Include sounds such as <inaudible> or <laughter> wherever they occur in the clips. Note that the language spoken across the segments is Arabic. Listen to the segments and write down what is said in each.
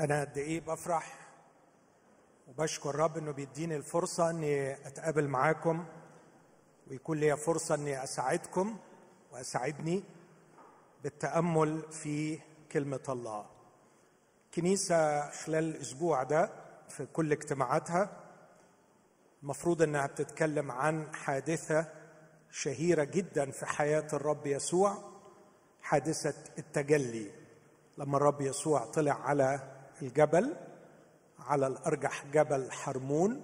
أنا قد إيه بفرح وبشكر الرب إنه بيديني الفرصة إني أتقابل معاكم ويكون لي فرصة إني أساعدكم وأساعدني بالتأمل في كلمة الله. كنيسة خلال الأسبوع ده في كل اجتماعاتها المفروض إنها بتتكلم عن حادثة شهيرة جدا في حياة الرب يسوع حادثة التجلي. لما الرب يسوع طلع على الجبل على الأرجح جبل حرمون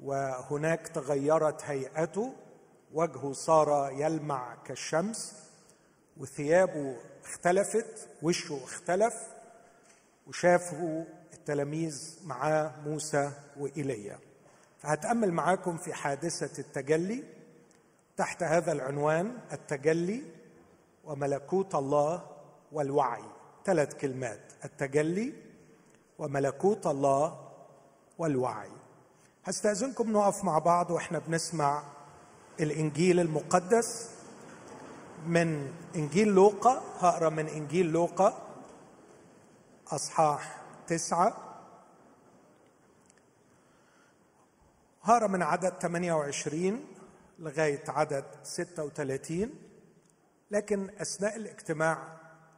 وهناك تغيرت هيئته وجهه صار يلمع كالشمس وثيابه اختلفت وشه اختلف وشافه التلاميذ معاه موسى وإيليا. فهتأمل معاكم في حادثة التجلي. تحت هذا العنوان التجلي وملكوت الله والوعي. ثلاث كلمات. التجلي وملكوت الله والوعي. هستأذنكم نقف مع بعض وإحنا بنسمع الإنجيل المقدس من إنجيل لوقا. هقرأ من إنجيل لوقا أصحاح تسعة. هقرأ من عدد 28 لغاية عدد 36 لكن أثناء الاجتماع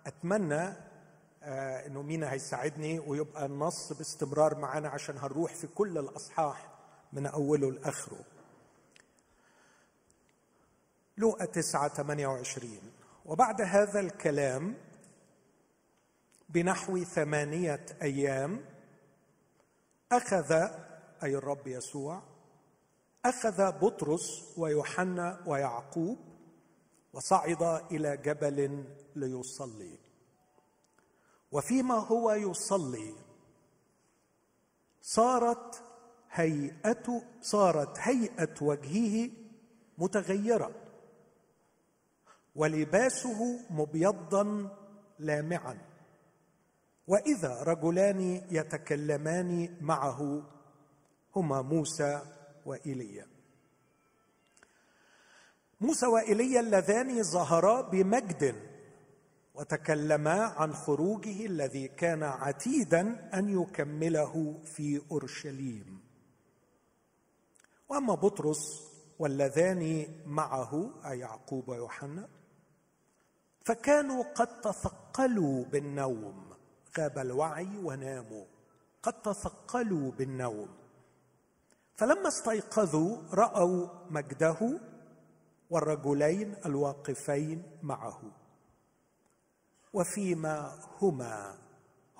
أتمنى إنه مينا هيساعدني ويبقى النص باستمرار معانا عشان هنروح في كل الأصحاح من أوله لآخره. لوقا 9 28 وبعد هذا الكلام بنحو ثمانية أيام أخذ أي الرب يسوع أخذ بطرس ويوحنا ويعقوب وصعد إلى جبل ليصلي. وفيما هو يصلي. صارت هيئة صارت هيئة وجهه متغيرة. ولباسه مبيضا لامعا. وإذا رجلان يتكلمان معه هما موسى وإيليا. موسى وإيليا اللذان ظهرا بمجد. وتكلما عن خروجه الذي كان عتيدا أن يكمله في أورشليم. وأما بطرس واللذان معه أي يعقوب ويوحنا فكانوا قد تثقلوا بالنوم. غاب الوعي وناموا. قد تثقلوا بالنوم. فلما استيقظوا رأوا مجده والرجلين الواقفين معه. وفيما هما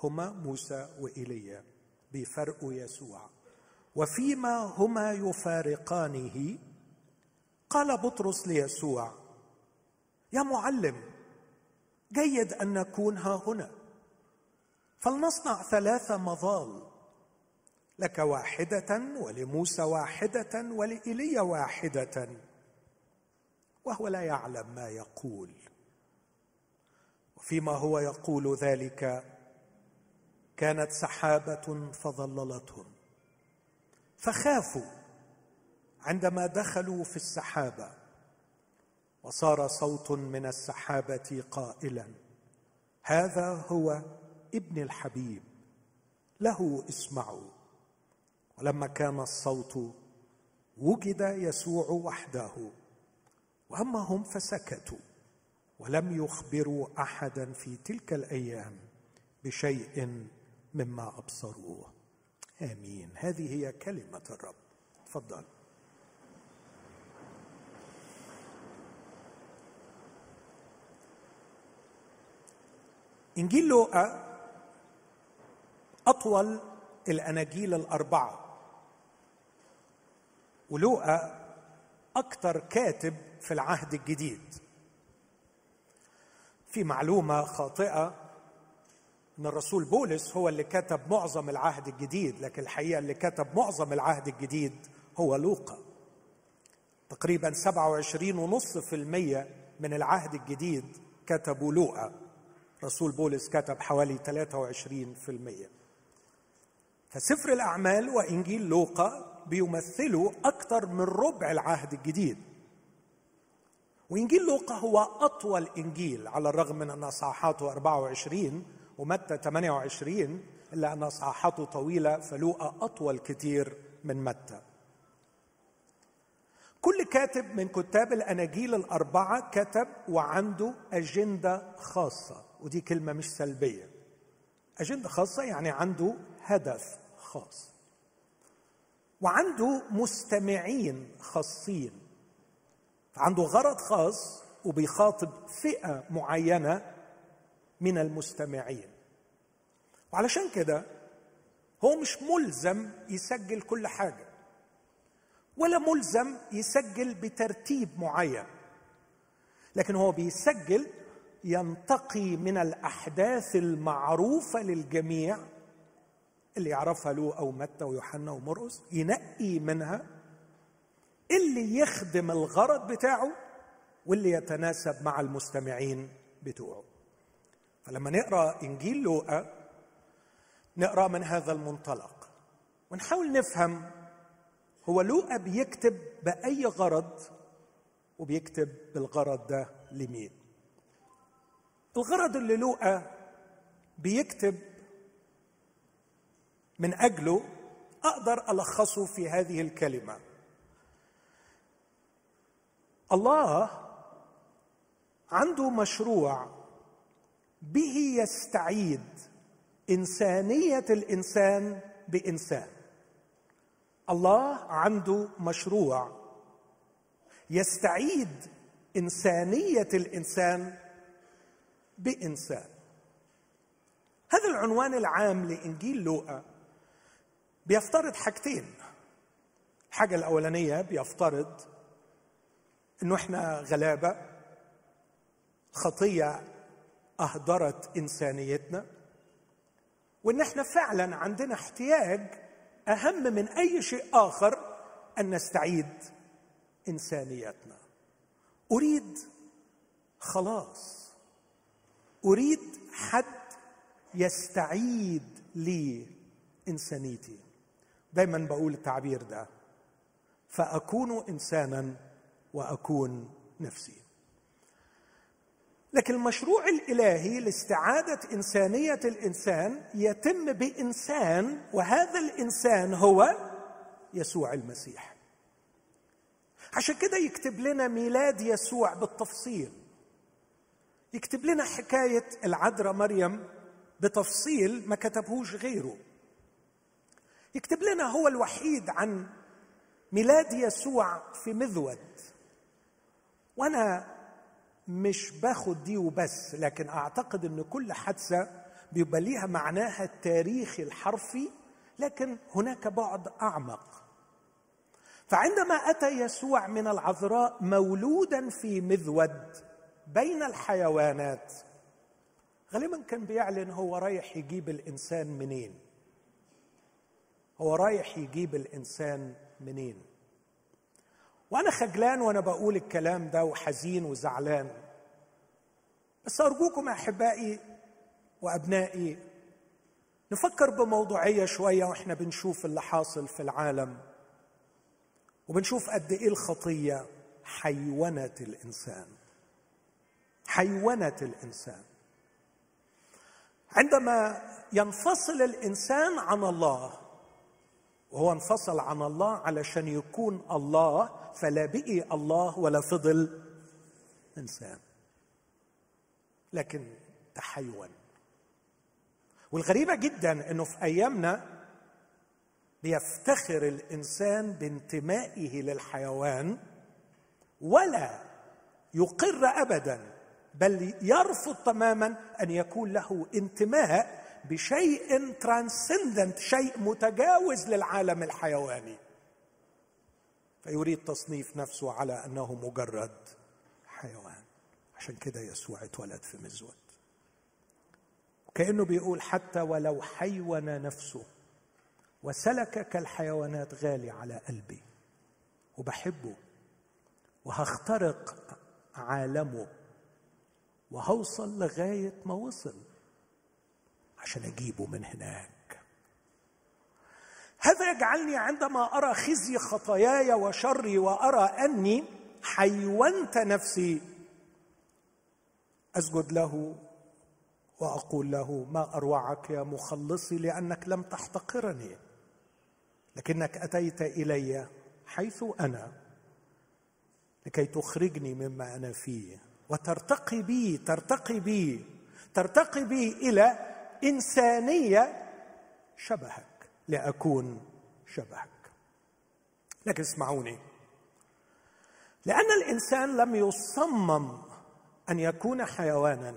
هما موسى وايليا بفرق يسوع. وفيما هما يفارقانه قال بطرس ليسوع يا معلم جيد أن نكون ها هنا. فلنصنع ثلاث مظال لك واحدة ولموسى واحدة ولايليا واحدة. وهو لا يعلم ما يقول. وفيما هو يقول ذلك كانت سحابة فظللتهم. فخافوا عندما دخلوا في السحابة وصار صوت من السحابة قائلا هذا هو ابن الحبيب له اسمعوا. ولما كان الصوت وجد يسوع وحده وأما هم فسكتوا. ولم يخبروا أحدا في تلك الأيام بشيء مما أبصروه. آمين. هذه هي كلمة الرب. تفضل. إنجيل لوقا أطول الأناجيل الأربعة. ولوقا أكثر كاتب في العهد الجديد. في معلومة خاطئة إن الرسول بولس هو اللي كتب معظم العهد الجديد لكن الحقيقة اللي كتب معظم العهد الجديد هو لوقا. تقريبا 27.5% من العهد الجديد كتبوا لوقا. رسول بولس كتب حوالي 23% فسفر الأعمال وإنجيل لوقا بيمثلوا أكثر من ربع العهد الجديد. وإنجيل لوقا هو أطول إنجيل على الرغم من أن أصحاحاته 24 ومتى 28 إلا أن أصحاحاته طويلة فلوقا أطول كتير من متى. كل كاتب من كتاب الأناجيل الأربعة كتب وعنده أجندة خاصة ودي كلمة مش سلبية. أجندة خاصة يعني عنده هدف خاص. وعنده مستمعين خاصين. عنده غرض خاص وبيخاطب فئة معينة من المستمعين. وعلشان كده هو مش ملزم يسجل كل حاجة ولا ملزم يسجل بترتيب معين لكن هو بيسجل ينتقي من الأحداث المعروفة للجميع اللي يعرفها له أو متى ويوحنا ومرقس ينقي منها اللي يخدم الغرض بتاعه واللي يتناسب مع المستمعين بتوعه. فلما نقرأ إنجيل لوقا نقرأ من هذا المنطلق. ونحاول نفهم هو لوقا بيكتب بأي غرض؟ وبيكتب بالغرض ده لمين؟ الغرض اللي لوقا بيكتب من أجله أقدر ألخصه في هذه الكلمة. الله عنده مشروع به يستعيد إنسانية الإنسان بإنسان. الله عنده مشروع يستعيد إنسانية الإنسان بإنسان. هذا العنوان العام لإنجيل لوقا بيفترض حاجتين. الحاجة الأولانية بيفترض إنه إحنا غلابة. خطية أهدرت إنسانيتنا. وإن إحنا فعلا عندنا احتياج أهم من أي شيء آخر أن نستعيد إنسانيتنا. أريد خلاص. أريد حد يستعيد لي إنسانيتي. دايما بقول التعبير ده. فأكون انسانا وأكون نفسي. لكن المشروع الإلهي لاستعادة إنسانية الإنسان يتم بإنسان وهذا الإنسان هو يسوع المسيح. عشان كده يكتب لنا ميلاد يسوع بالتفصيل. يكتب لنا حكاية العذراء مريم بتفصيل ما كتبهوش غيره. يكتب لنا هو الوحيد عن ميلاد يسوع في مذود. وأنا مش باخد دي وبس لكن أعتقد إن كل حادثة بيبقى ليها معناها التاريخي الحرفي لكن هناك بعد أعمق. فعندما أتى يسوع من العذراء مولودا في مذود بين الحيوانات غالبا كان بيعلن هو رايح يجيب الإنسان منين. هو رايح يجيب الإنسان منين؟ وأنا خجلان وأنا بقول الكلام ده وحزين وزعلان. بس أرجوكم أحبائي وأبنائي نفكر بموضوعية شوية وإحنا بنشوف اللي حاصل في العالم وبنشوف قد إيه الخطية حيونت الإنسان. حيونت الإنسان. عندما ينفصل الإنسان عن الله وهو انفصل عن الله علشان يكون الله فلا بقي الله ولا فضل. إنسان. لكن تحيون والغريبة جدا إنه في أيامنا بيفتخر الإنسان بانتمائه للحيوان ولا يقر ابدا بل يرفض تماما أن يكون له انتماء بشيء ترانسندنت شيء متجاوز للعالم الحيواني. فيريد تصنيف نفسه على أنه مجرد حيوان. عشان كده يسوع اتولد في مزود. وكانه بيقول حتى ولو حيون نفسه وسلك كالحيوانات غالي على قلبي وبحبه وهخترق عالمه وهوصل لغاية ما وصل. عشان أجيبه من هناك. هذا يجعلني عندما أرى خزي خطاياي وشري وأرى أني حيونت نفسي أسجد له وأقول له ما أروعك يا مخلصي لأنك لم تحتقرني لكنك أتيت إلي حيث أنا لكي تخرجني مما أنا فيه وترتقي بي ترتقي بي ترتقي بي إلى إنسانية شبهك لأكون شبهك. لكن اسمعوني. لأن الإنسان لم يصمم أن يكون حيوانا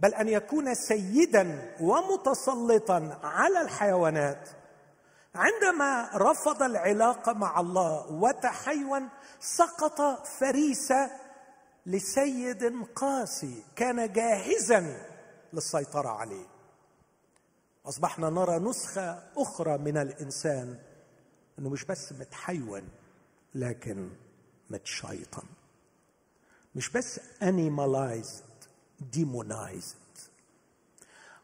بل أن يكون سيدا ومتسلطا على الحيوانات. عندما رفض العلاقه مع الله وتحيون سقط فريسة لسيد قاسي كان جاهزا للسيطرة عليه. أصبحنا نرى نسخة أخرى من الإنسان إنه مش بس متحيون لكن متشيطن مش بس animalized demonized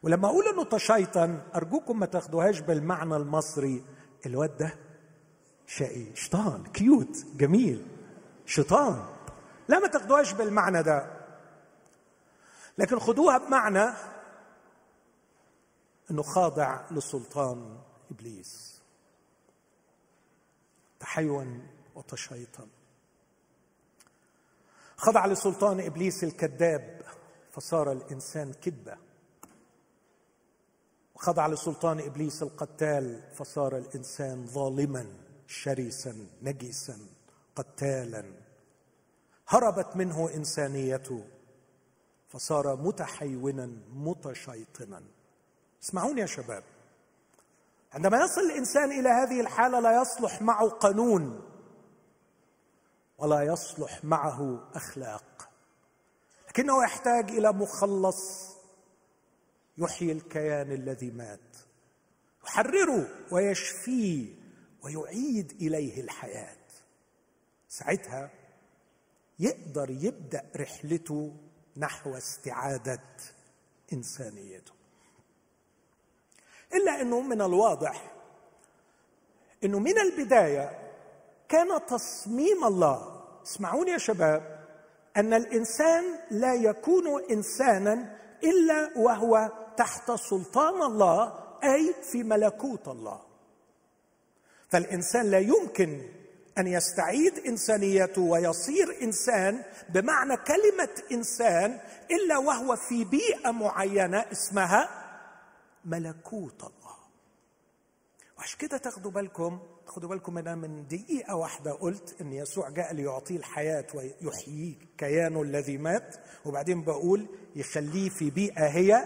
ولما أقول إنه تشيطن أرجوكم ما تاخدوهاش بالمعنى المصري. الواد ده شقي شيطان كيوت جميل شيطان. لا ما تاخدوهاش بالمعنى ده. لكن خدوها بمعنى أنه خاضع لسلطان إبليس. تحيون وتشيطن خضع لسلطان إبليس الكذاب فصار الإنسان كذبة. وخضع لسلطان إبليس القتال فصار الإنسان ظالما شرسا نجسا قتالا. هربت منه إنسانيته فصار متحيونا متشيطنا. اسمعوني يا شباب. عندما يصل الإنسان إلى هذه الحالة لا يصلح معه قانون ولا يصلح معه أخلاق. لكنه يحتاج إلى مخلص يحيي الكيان الذي مات يحرره ويشفيه ويعيد إليه الحياة. ساعتها يقدر يبدأ رحلته نحو استعادة إنسانيته. إلا إنه من الواضح إنه من البداية كان تصميم الله. اسمعوني يا شباب أن الإنسان لا يكون إنسانا إلا وهو تحت سلطان الله أي في ملكوت الله. فالإنسان لا يمكن أن يستعيد إنسانيته ويصير إنسان بمعنى كلمة إنسان إلا وهو في بيئة معينة اسمها ملكوت الله. وعشان كده تاخدوا بالكم خدوا بالكم أنا من دقيقة واحدة قلت إن يسوع جاء ليعطيه الحياة ويحييه كيانه الذي مات وبعدين بقول يخليه في بيئة هي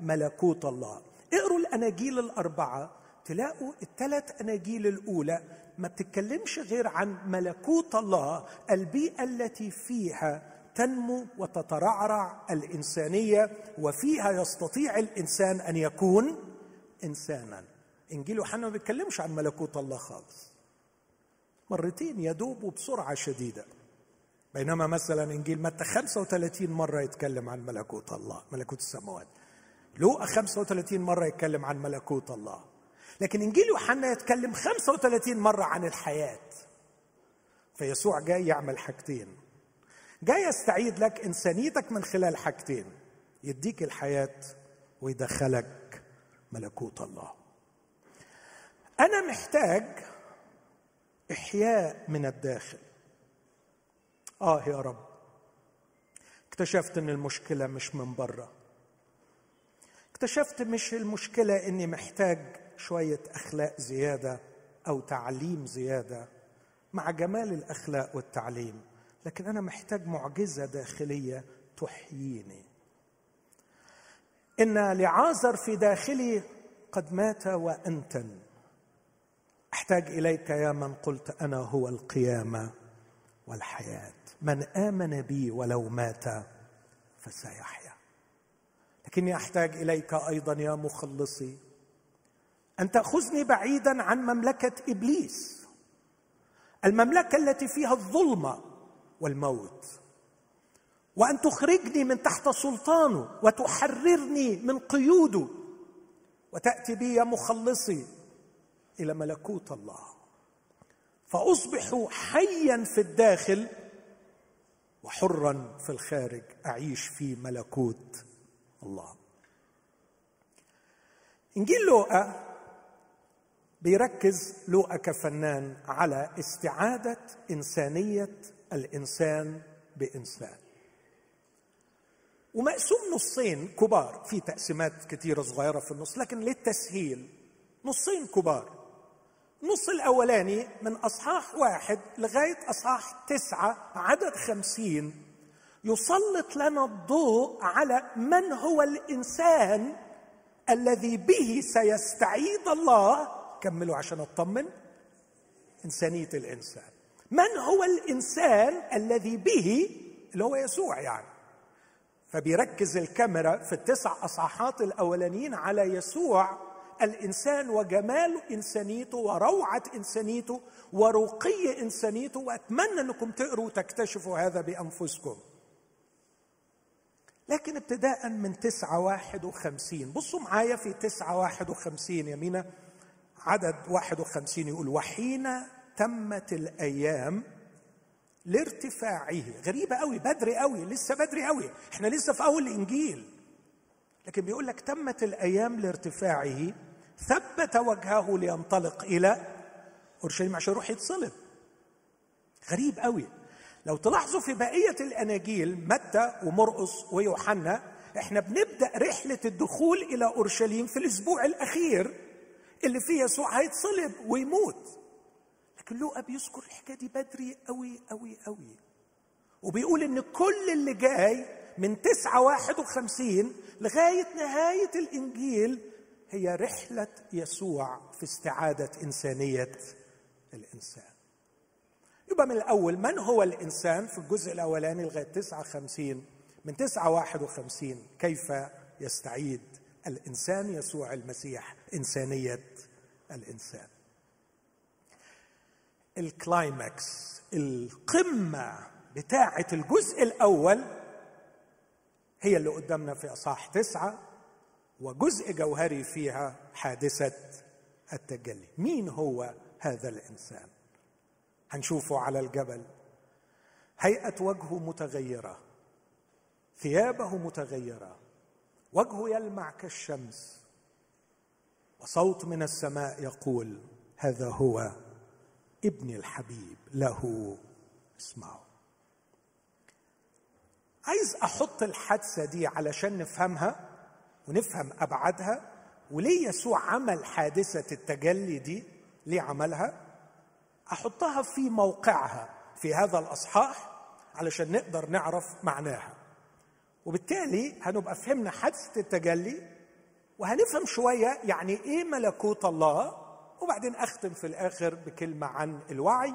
ملكوت الله. اقروا الأناجيل الأربعة تلاقوا الثلاث أناجيل الأولى ما بتتكلمش غير عن ملكوت الله البيئة التي فيها تنمو وتترعرع الإنسانية وفيها يستطيع الإنسان أن يكون إنسانا. إنجيل يوحنا ما بيتكلمش عن ملكوت الله خالص. مرتين يدوب وبسرعة شديدة. بينما مثلا إنجيل متى 35 مرة يتكلم عن ملكوت الله ملكوت السماوات. لوقا 35 مرة يتكلم عن ملكوت الله. لكن إنجيل يوحنا يتكلم 35 مرة عن الحياة. فيسوع جاي يعمل حاجتين. جاي يستعيد لك إنسانيتك من خلال حاجتين يديك الحياة ويدخلك ملكوت الله. أنا محتاج إحياء من الداخل. آه يا رب. اكتشفت إن المشكلة مش من بره اكتشفت مش المشكلة إني محتاج شوية أخلاق زيادة أو تعليم زيادة مع جمال الأخلاق والتعليم. لكن أنا محتاج معجزة داخلية تحييني. إن لعازر في داخلي قد مات وانتن أحتاج إليك يا من قلت أنا هو القيامة والحياة. من آمن بي ولو مات فسيحيا. لكني أحتاج إليك أيضا يا مخلصي أن تأخذني بعيدا عن مملكة إبليس. المملكة التي فيها الظلمة والموت. وأن تخرجني من تحت سلطانه وتحررني من قيوده. وتأتي بي يا مخلصي إلى ملكوت الله. فأصبح حيا في الداخل وحرا في الخارج. أعيش في ملكوت الله. إنجيل لوقا بيركز لوقا كفنان على استعادة إنسانية الإنسان بإنسان. ومقسوم نصين كبار في تقسيمات كتيرة صغيرة في النص لكن للتسهيل نصين كبار. النص الأولاني من أصحاح واحد لغاية أصحاح تسعة عدد خمسين يسلط لنا الضوء على من هو الإنسان الذي به سيستعيد الله. كملوا عشان أطمن. إنسانية الإنسان. من هو الإنسان الذي به اللي هو يسوع يعني؟ فبيركز الكاميرا في التسع أصحاحات الأولانيين على يسوع الإنسان وجمال إنسانيته وروعة إنسانيته ورقي إنسانيته وأتمنى أنكم تقروا وتكتشفوا هذا بأنفسكم. لكن ابتداء من تسعة واحد وخمسين. بصوا معايا في تسعة واحد وخمسين يمينة عدد واحد وخمسين يقول وحين تمت الأيام لارتفاعه. غريبة قوي بدري قوي لسه بدري قوي. إحنا لسه في أول الإنجيل. لكن بيقول لك تمت الأيام لارتفاعه ثبت وجهه لينطلق إلى أورشليم عشان يروح يتصلب. غريب قوي. لو تلاحظوا في بقية الأناجيل متى ومرقس ويوحنا إحنا بنبدأ رحلة الدخول إلى أورشليم في الأسبوع الأخير اللي فيه يسوع هيتصلب ويموت. لكن لوقا بيذكر الحكاية دي بدري قوي قوي قوي وبيقول إن كل اللي جاي من تسعة واحد وخمسين لغاية نهاية الإنجيل هي رحلة يسوع في استعادة إنسانية الإنسان. يبقى من الأول من هو الإنسان في الجزء الأولاني لغاية تسعة خمسين؟ من تسعة واحد وخمسين كيف يستعيد الإنسان يسوع المسيح إنسانية الإنسان؟ الكلايماكس القمة بتاعة الجزء الأول هي اللي قدامنا في أصحاح تسعة وجزء جوهري فيها حادثة التجلي. مين هو هذا الإنسان؟ هنشوفه على الجبل. هيئة وجهه متغيرة. ثيابه متغيرة. وجهه يلمع كالشمس. وصوت من السماء يقول هذا هو ابن الحبيب له. اسمعوا. عايز أحط الحادثة دي علشان نفهمها ونفهم أبعادها وليه يسوع عمل حادثة التجلي دي ليه عملها أحطها في موقعها في هذا الأصحاح علشان نقدر نعرف معناها. وبالتالي هنبقى فهمنا حادثة التجلي وهنفهم شوية يعني إيه ملكوت الله وبعدين أختم في الآخر بكلمة عن الوعي.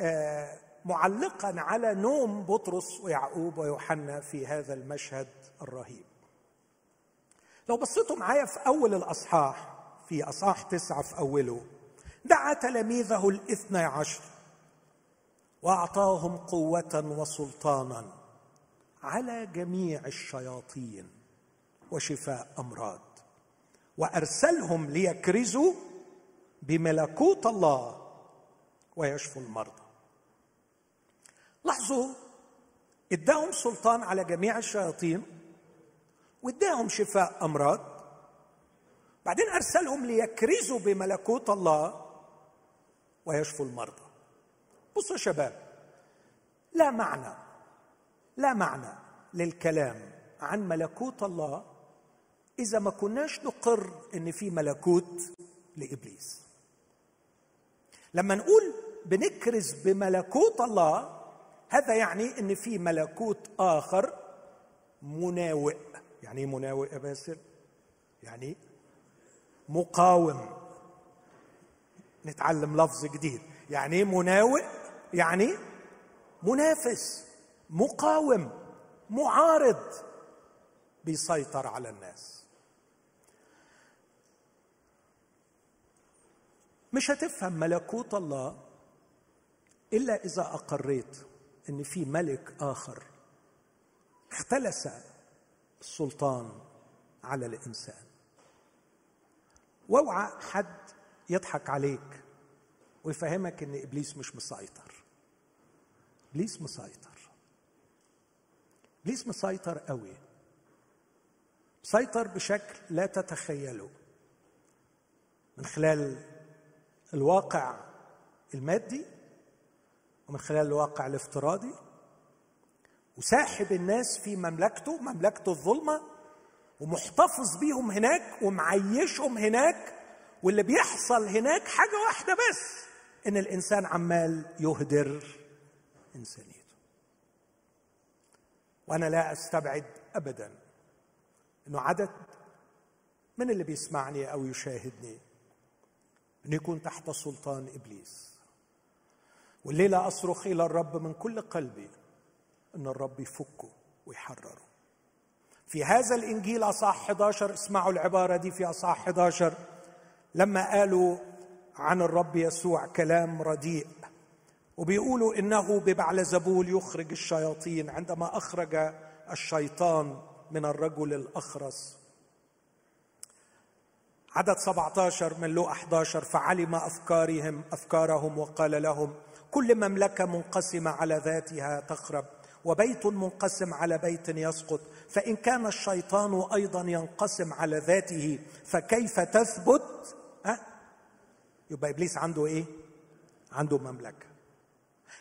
آه، معلقا على نوم بطرس ويعقوب ويوحنا في هذا المشهد الرهيب. لو بصيتوا معايا في أول الأصحاح في أصحاح تسعة في أوله دعا تلاميذه الاثني عشر وأعطاهم قوة وسلطانا على جميع الشياطين وشفاء أمراض وأرسلهم ليكرزوا بملكوت الله ويشفوا المرضى. لاحظوا اداهم سلطان على جميع الشياطين واداهم شفاء أمراض بعدين أرسلهم ليكرزوا بملكوت الله ويشفوا المرضى. بصوا يا شباب لا معنى لا معنى للكلام عن ملكوت الله إذا ما كناش نقر إن في ملكوت لإبليس. لما نقول بنكرز بملكوت الله هذا يعني إن في ملكوت آخر مناوئ. يعني إيه مناوئ يا باسل؟ يعني مقاوم. نتعلم لفظ جديد. يعني إيه مناوئ؟ يعني منافس مقاوم معارض بيسيطر على الناس. مش هتفهم ملكوت الله إلا إذا أقريت إن في ملك آخر اختلس السلطان على الإنسان. واوعى حد يضحك عليك ويفهمك إن إبليس مش مسيطر. إبليس مسيطر. إبليس مسيطر قوي. مسيطر بشكل لا تتخيله. من خلال الواقع المادي ومن خلال الواقع الافتراضي وساحب الناس في مملكته مملكته الظلمة ومحتفظ بيهم هناك ومعيشهم هناك واللي بيحصل هناك حاجة واحدة بس إن الإنسان عمال يهدر إنسانيته. وأنا لا أستبعد ابدا إنه عدد من اللي بيسمعني أو يشاهدني انه يكون تحت سلطان إبليس. والليلة أصرخ إلى الرب من كل قلبي أن الرب يفكه ويحرره في هذا الإنجيل اصح 11 اسمعوا العبارة دي في اصح 11 لما قالوا عن الرب يسوع كلام رديء وبيقولوا إنه ببعلزبول يخرج الشياطين عندما أخرج الشيطان من الرجل الأخرس. عدد 17 من لو 11 فعلم افكارهم أفكارهم وقال لهم كل مملكة منقسمة على ذاتها تخرب وبيت منقسم على بيت يسقط فإن كان الشيطان أيضا ينقسم على ذاته فكيف تثبت؟ ها؟ يبقى إبليس عنده إيه؟ عنده مملكة.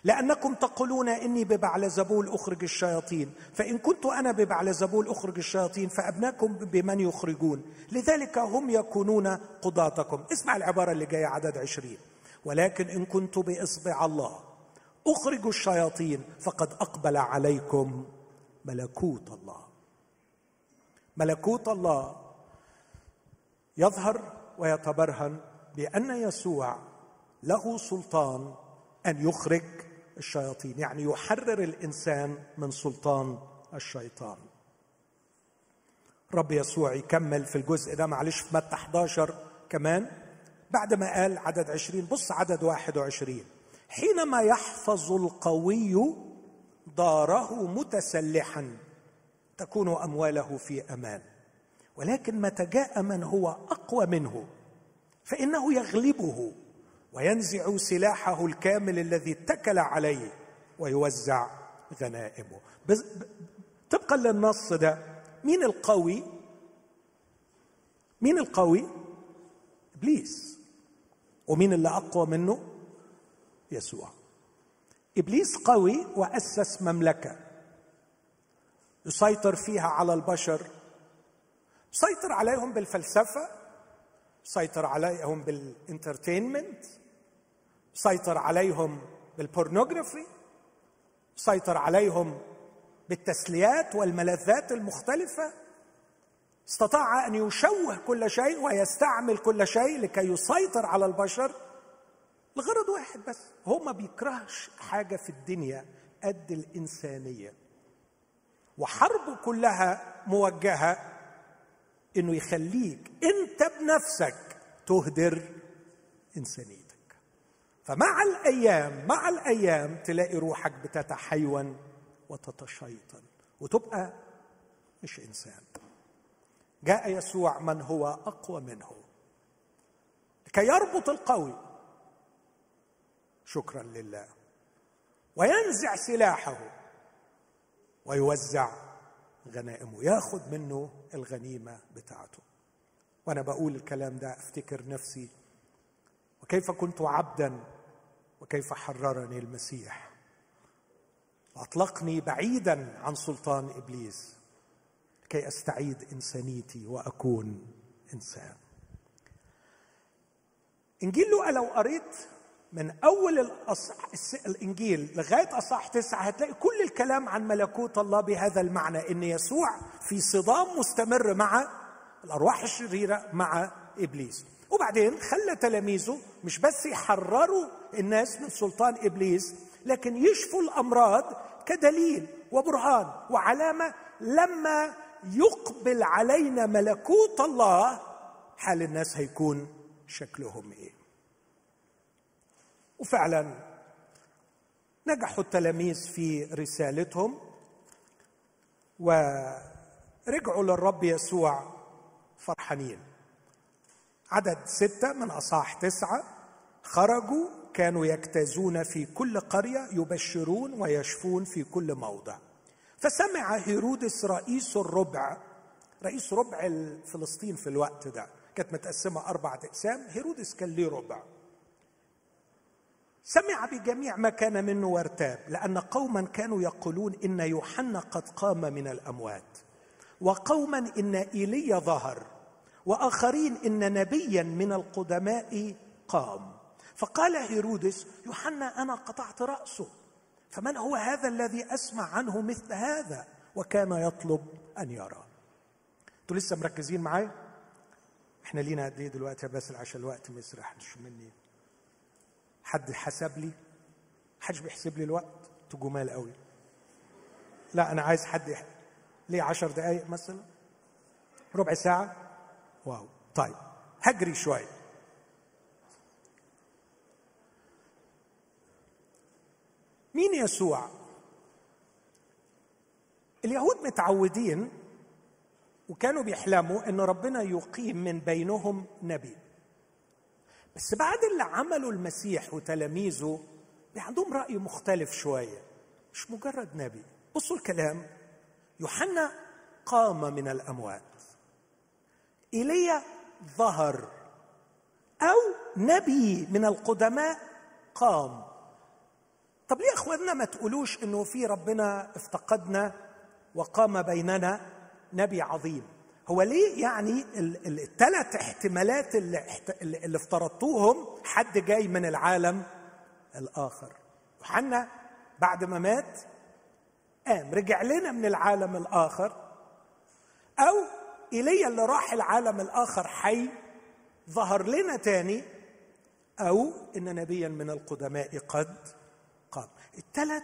لأنكم تقولون إني ببعلزبول أخرج الشياطين. فإن كنت أنا ببعلزبول أخرج الشياطين فأبناكم بمن يخرجون. لذلك هم يكونون قضاتكم. اسمع العبارة اللي جاية عدد عشرين. ولكن إن كنت بإصبع الله أخرج الشياطين فقد أقبل عليكم ملكوت الله. ملكوت الله يظهر ويتبرهن بأن يسوع له سلطان أن يخرج الشياطين يعني يحرر الإنسان من سلطان الشيطان. رب يسوع يكمل في الجزء ده معلش في متى 11 كمان؟ بعد ما قال عدد 20 بص عدد 21 حينما يحفظ القوي داره متسلحا تكون أمواله في أمان. ولكن متى جاء من هو أقوى منه؟ فإنه يغلبه. وينزع سلاحه الكامل الذي اتكل عليه ويوزع غنائمه. طبقا للنص ده مين القوي؟ مين القوي؟ إبليس. ومين اللي أقوى منه؟ يسوع. إبليس قوي وأسس مملكة. يسيطر فيها على البشر. يسيطر عليهم بالفلسفة. يسيطر عليهم بالإنترتينمنت. سيطر عليهم بالبورنوغرافي سيطر عليهم بالتسليات والملذات المختلفة. استطاع أن يشوه كل شيء ويستعمل كل شيء لكي يسيطر على البشر لغرض واحد بس. هو ما بيكرهش حاجة في الدنيا قد الإنسانية. وحربه كلها موجهة إنه يخليك أنت بنفسك تهدر إنسانية. فمع الأيام مع الأيام تلاقي روحك بتتحيون وتتشيطن وتبقى مش إنسان. جاء يسوع من هو أقوى منه. لكي يربط القوي. شكرا لله. وينزع سلاحه. ويوزع غنائمه. ياخذ منه الغنيمة بتاعته. وأنا بقول الكلام ده أفتكر نفسي. وكيف كنت عبدا وكيف حررني المسيح. واطلقني بعيدا عن سلطان إبليس كي أستعيد إنسانيتي وأكون إنسان. إنجيل لوقا لو قريت من أول الأصح الإنجيل لغاية اصح تسعة هتلاقي كل الكلام عن ملكوت الله بهذا المعنى إن يسوع في صدام مستمر مع الأرواح الشريرة مع إبليس. وبعدين خلى تلاميذه مش بس يحرروا الناس من سلطان إبليس لكن يشفوا الأمراض كدليل وبرهان وعلامة لما يقبل علينا ملكوت الله حال الناس هيكون شكلهم إيه. وفعلا نجحوا التلاميذ في رسالتهم ورجعوا للرب يسوع فرحانين. عدد ستة من أصحاح تسعة خرجوا كانوا يجتازون في كل قرية يبشرون ويشفون في كل موضع. فسمع هيرودس رئيس الربع رئيس ربع فلسطين في الوقت ده. كانت متقسمة أربعة أقسام هيرودس كان ليه ربع. سمع بجميع ما كان منه وارتاب لأن قوما كانوا يقولون إن يوحنا قد قام من الأموات وقوما إن إيليا ظهر وآخرين إن نبيا من القدماء قام. فقال هيرودس يوحنا أنا قطعت رأسه. فمن هو هذا الذي أسمع عنه مثل هذا؟ وكان يطلب أن يرى. أنتوا لسه مركزين معايا؟ إحنا لينا قد إيه دلوقتي يا باسل؟ عشان الوقت ما يسرحش مني؟ حد حسب لي؟ حدش بيحسب لي الوقت؟ أنتوا جمال قوي. لا أنا عايز حد يح... ليه عشر دقايق مثلا؟ ربع ساعة؟ واو. طيب هجري شوية. مين يسوع؟ اليهود متعودين وكانوا بيحلموا إن ربنا يقيم من بينهم نبي. بس بعد اللي عمله المسيح وتلاميذه عندهم رأي مختلف شوية مش مجرد نبي. بصوا الكلام. يوحنا قام من الأموات. إيليا ظهر أو نبي من القدماء قام. طب ليه اخواننا ما تقولوش إنه في ربنا افتقدنا وقام بيننا نبي عظيم؟ هو ليه يعني الثلاث احتمالات اللي, اللي افترضتوهم حد جاي من العالم الآخر؟ يوحنا بعد ما مات قام رجع لنا من العالم الآخر. أو إيليا اللي راح العالم الآخر حي ظهر لنا تاني. أو إن نبيا من القدماء قد قام الثلاث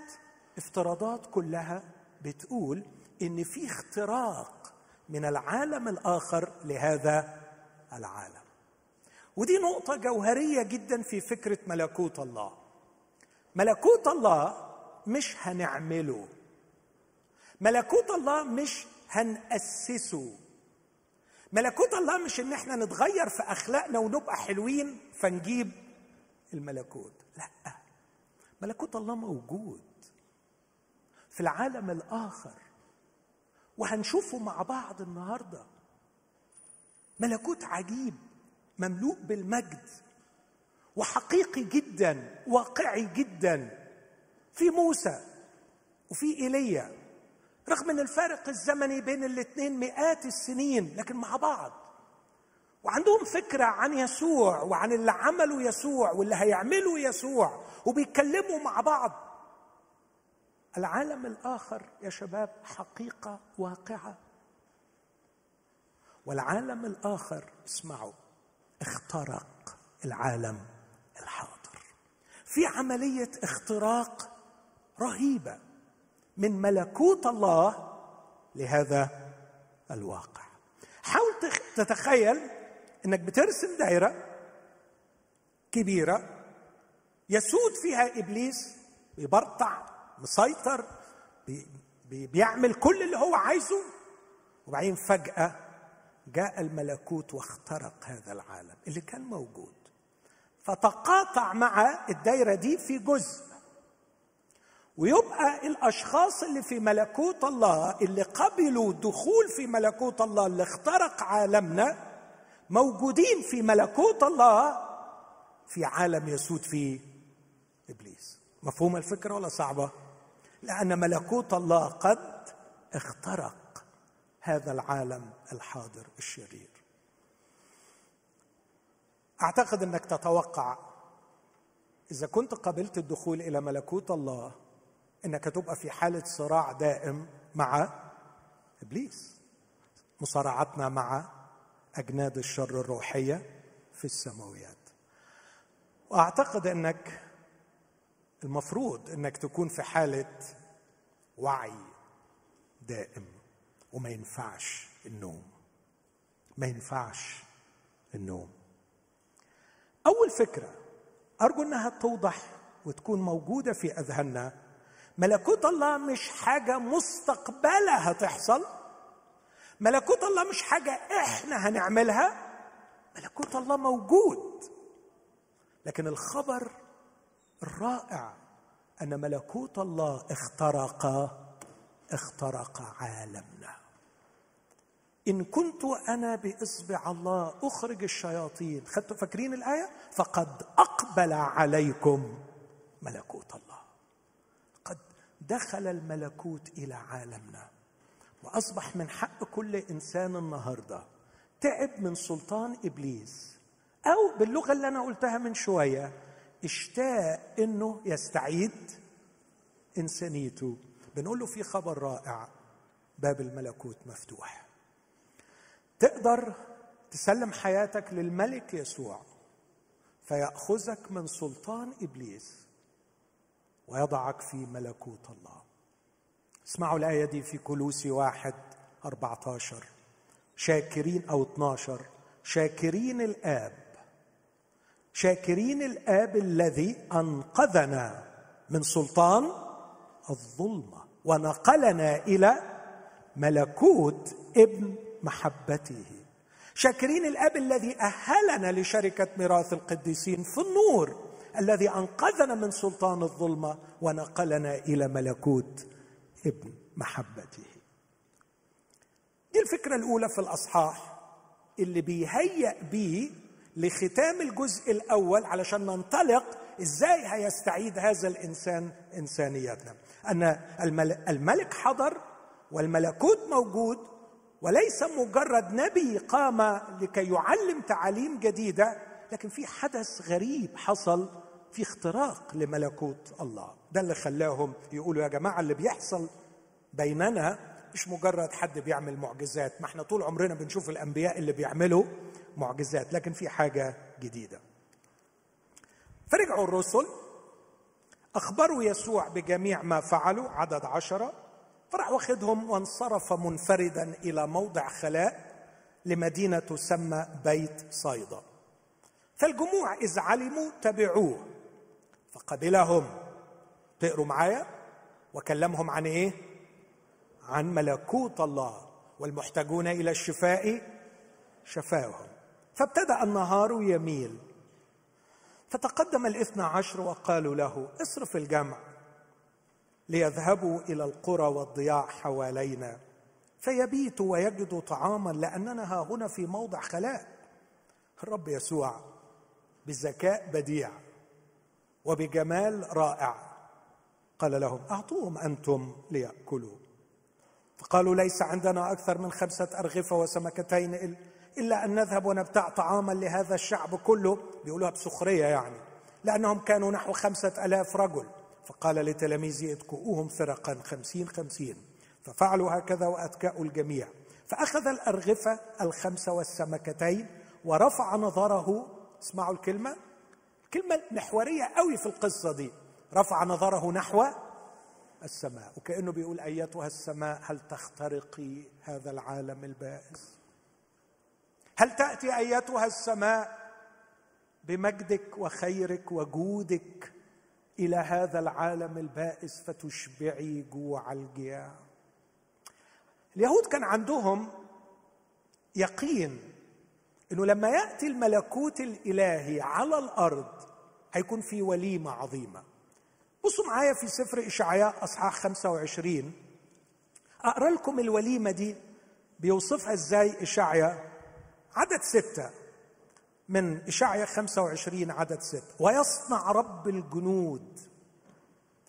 افتراضات كلها بتقول إن في اختراق من العالم الآخر لهذا العالم. ودي نقطة جوهرية جدا في فكرة ملكوت الله. ملكوت الله مش هنعمله. ملكوت الله مش هنأسسه. ملكوت الله مش إن إحنا نتغير في أخلاقنا ونبقى حلوين فنجيب الملكوت. لأ. ملكوت الله موجود في العالم الآخر. وهنشوفه مع بعض النهارده. ملكوت عجيب مملوء بالمجد. وحقيقي جدا واقعي جدا. في موسى وفي إيليا رغم إن الفارق الزمني بين الاثنين مئات السنين لكن مع بعض. وعندهم فكرة عن يسوع وعن اللي عمله يسوع واللي هيعمله يسوع وبيتكلموا مع بعض. العالم الآخر يا شباب حقيقة واقعة. والعالم الآخر اسمعوا اخترق العالم الحاضر. في عملية اختراق رهيبة من ملكوت الله لهذا الواقع. حاول تتخيل إنك بترسم دائره كبيرة يسود فيها إبليس بيبرطع مسيطر بي بي بيعمل كل اللي هو عايزه. وبعدين فجأة جاء الملكوت واخترق هذا العالم اللي كان موجود. فتقاطع مع الدايرة دي في جزء. ويبقى الأشخاص اللي في ملكوت الله اللي قبلوا دخول في ملكوت الله اللي اخترق عالمنا موجودين في ملكوت الله في عالم يسود فيه إبليس. مفهوم الفكرة ولا صعبة؟ لأن ملكوت الله قد اخترق هذا العالم الحاضر الشرير. أعتقد أنك تتوقع إذا كنت قبلت الدخول إلى ملكوت الله أنك تبقى في حالة صراع دائم مع إبليس. مصارعتنا مع أجناد الشر الروحية في السماويات. وأعتقد إنك المفروض إنك تكون في حالة وعي دائم وما ينفعش النوم. ما ينفعش النوم. أول فكرة أرجو إنها توضح وتكون موجودة في أذهاننا. ملكوت الله مش حاجة مستقبلة هتحصل. ملكوت الله مش حاجة إحنا هنعملها. ملكوت الله موجود. لكن الخبر الرائع أن ملكوت الله اخترق اخترق عالمنا. إن كنت أنا بإصبع الله أخرج الشياطين. خدتوا فاكرين الآية؟ فقد أقبل عليكم ملكوت الله. قد دخل الملكوت إلى عالمنا. وأصبح من حق كل إنسان النهاردة. تعب من سلطان إبليس. أو باللغة اللي أنا قلتها من شوية اشتاق إنه يستعيد إنسانيته. بنقول له في خبر رائع باب الملكوت مفتوح. تقدر تسلم حياتك للملك يسوع فيأخذك من سلطان إبليس ويضعك في ملكوت الله. اسمعوا الآية دي في كلوسي واحد أربعة عشر شاكرين أو 12 شاكرين الآب. شاكرين الآب الذي أنقذنا من سلطان الظلمة ونقلنا إلى ملكوت ابن محبته. شاكرين الآب الذي أهلنا لشركة ميراث القديسين في النور الذي أنقذنا من سلطان الظلمة ونقلنا إلى ملكوت ابن محبته. دي الفكرة الأولى في الأصحاح اللي بيهيأ بيه لختام الجزء الأول علشان ننطلق إزاي هيستعيد هذا الإنسان إنسانيتنا. أن الملك حضر والملكوت موجود وليس مجرد نبي قام لكي يعلم تعاليم جديدة لكن في حدث غريب حصل في اختراق لملكوت الله. ده اللي خلاهم يقولوا يا جماعة اللي بيحصل بيننا مش مجرد حد بيعمل معجزات. ما إحنا طول عمرنا بنشوف الأنبياء اللي بيعملوا معجزات لكن في حاجة جديدة. فرجعوا الرسل أخبروا يسوع بجميع ما فعلوا عدد عشرة. فراح واخدهم وانصرف منفردا إلى موضع خلاء لمدينة تسمى بيت صيدا. فالجموع إذ علموا تبعوه. فقبلهم. تقروا معايا وكلمهم عن إيه؟ عن ملكوت الله والمحتاجون إلى الشفاء شفاهم. فابتدأ النهار يميل. فتقدم الاثنى عشر وقالوا له اصرف الجمع ليذهبوا إلى القرى والضياع حوالينا. فيبيتوا ويجدوا طعاما لأننا ها هنا في موضع خلاء. الرب يسوع بذكاء بديع. وبجمال رائع. قال لهم أعطوهم أنتم ليأكلوا. فقالوا ليس عندنا أكثر من خمسة أرغفة وسمكتين إلا أن نذهب ونبتاع طعاما لهذا الشعب كله. بيقولوها بسخرية يعني. لأنهم كانوا نحو خمسة آلاف رجل. فقال لتلاميذه اتكؤوهم فرقا خمسين خمسين. ففعلوا هكذا وأتكأوا الجميع. فأخذ الأرغفة الخمسة والسمكتين ورفع نظره. اسمعوا الكلمة. كلمة محورية قوي في القصة دي. رفع نظره نحو السماء وكأنه بيقول أيتها السماء هل تخترقي هذا العالم البائس؟ هل تأتي أيتها السماء بمجدك وخيرك وجودك إلى هذا العالم البائس فتشبعي جوع الجياع؟ اليهود كان عندهم يقين إنه لما يأتي الملكوت الإلهي على الأرض هيكون في وليمة عظيمة. بصوا معايا في سفر إشعياء أصحاح 25 أقرأ لكم الوليمة دي بيوصفها إزاي إشعياء. عدد ستة. من إشعيا 25 عدد 6 ويصنع رب الجنود.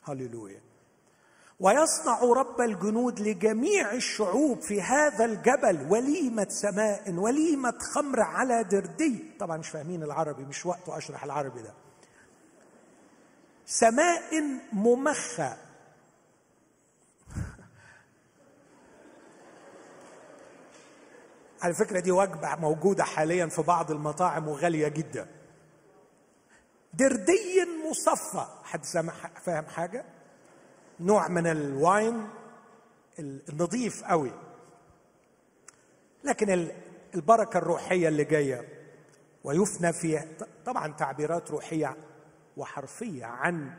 هللويا. ويصنع رب الجنود لجميع الشعوب في هذا الجبل وليمة سماء وليمة خمر على دردي. طبعا مش فاهمين العربي مش وقته أشرح العربي ده. سماء ممخة. <laughs> على فكرة دي وجبة موجودة حاليا في بعض المطاعم وغالية جدا. دردي مصفى. حد سامع فاهم حاجة؟ نوع من الواين النظيف قوي. لكن البركة الروحية اللي جاية ويفنى فيها طبعا تعبيرات روحية وحرفية عن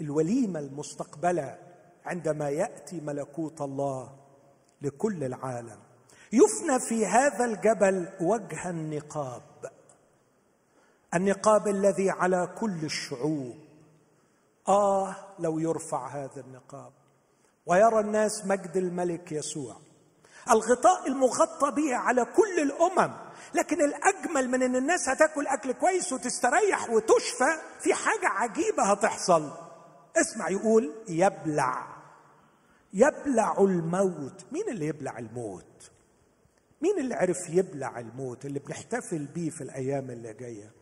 الوليمة المستقبلة عندما يأتي ملكوت الله لكل العالم. يفنى في هذا الجبل وجه النقاب. النقاب الذي على كل الشعوب. آه لو يرفع هذا النقاب. ويرى الناس مجد الملك يسوع. الغطاء المغطى به على كل الأمم. لكن الأجمل من إن الناس هتاكل أكل كويس وتستريح وتشفى في حاجة عجيبة هتحصل. اسمع يقول يبلع. يبلع الموت. مين اللي يبلع الموت؟ مين اللي عرف يبلع الموت؟ اللي بنحتفل بيه في الأيام اللي جاية.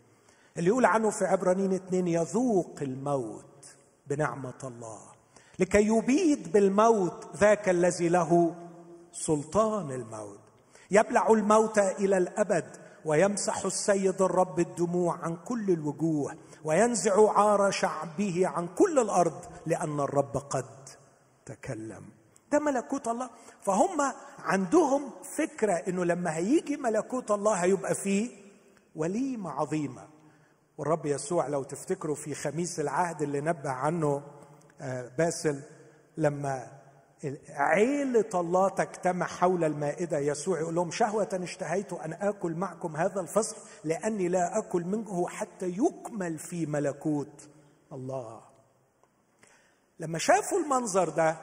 اللي يقول عنه في عبرانيين اتنين يذوق الموت. بنعمة الله. لكي يبيد بالموت ذاك الذي له سلطان الموت. يبلع الموت إلى الأبد ويمسح السيد الرب الدموع عن كل الوجوه وينزع عار شعبه عن كل الأرض لأن الرب قد تكلم. ده ملكوت الله. فهم عندهم فكرة إنه لما هيجي ملكوت الله هيبقى فيه وليمة عظيمة. والرب يسوع لو تفتكروا في خميس العهد اللي نبه عنه آه، باسل لما عيلة الله تجتمع حول المائدة يسوع يقول لهم شهوة اشتهيت أن آكل معكم هذا الفصح لأني لا أكل منه حتى يكمل في ملكوت الله. لما شافوا المنظر ده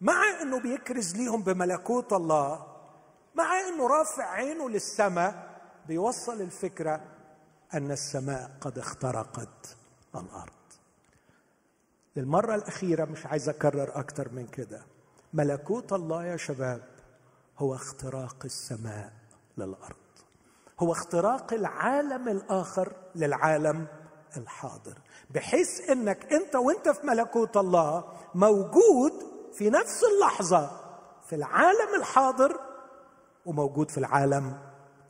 مع إنه بيكرز ليهم بملكوت الله مع إنه رافع عينه للسماء بيوصل الفكرة أن السماء قد اخترقت الأرض. للمرة الأخيرة مش عايز أكرر أكتر من كده. ملكوت الله يا شباب هو اختراق السماء للأرض. هو اختراق العالم الآخر للعالم الحاضر. بحيث إنك أنت وأنت في ملكوت الله موجود في نفس اللحظة في العالم الحاضر وموجود في العالم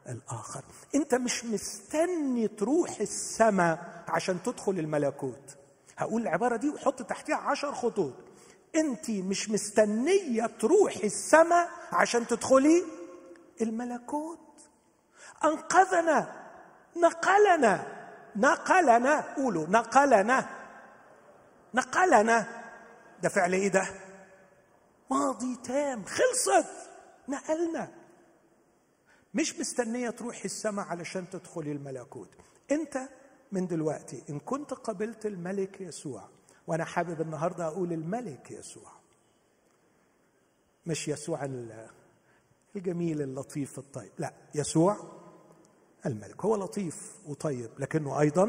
الآخر. انت مش مستني تروح السماء عشان تدخل الملكوت. هقول العبارة دي وحط تحتها عشر خطوط. انت مش مستنية تروحي السماء عشان تدخلي الملكوت. أنقذنا نقلنا نقلنا قولوا نقلنا نقلنا. ده فعل إيه ده؟ ماضي تام خلصت نقلنا. مش مستنية تروحي السماء علشان تدخلي الملكوت. انت من دلوقتي إن كنت قبلت الملك يسوع وأنا حابب النهارده أقول الملك يسوع. مش يسوع الجميل اللطيف الطيب لا يسوع الملك. هو لطيف وطيب لكنه أيضا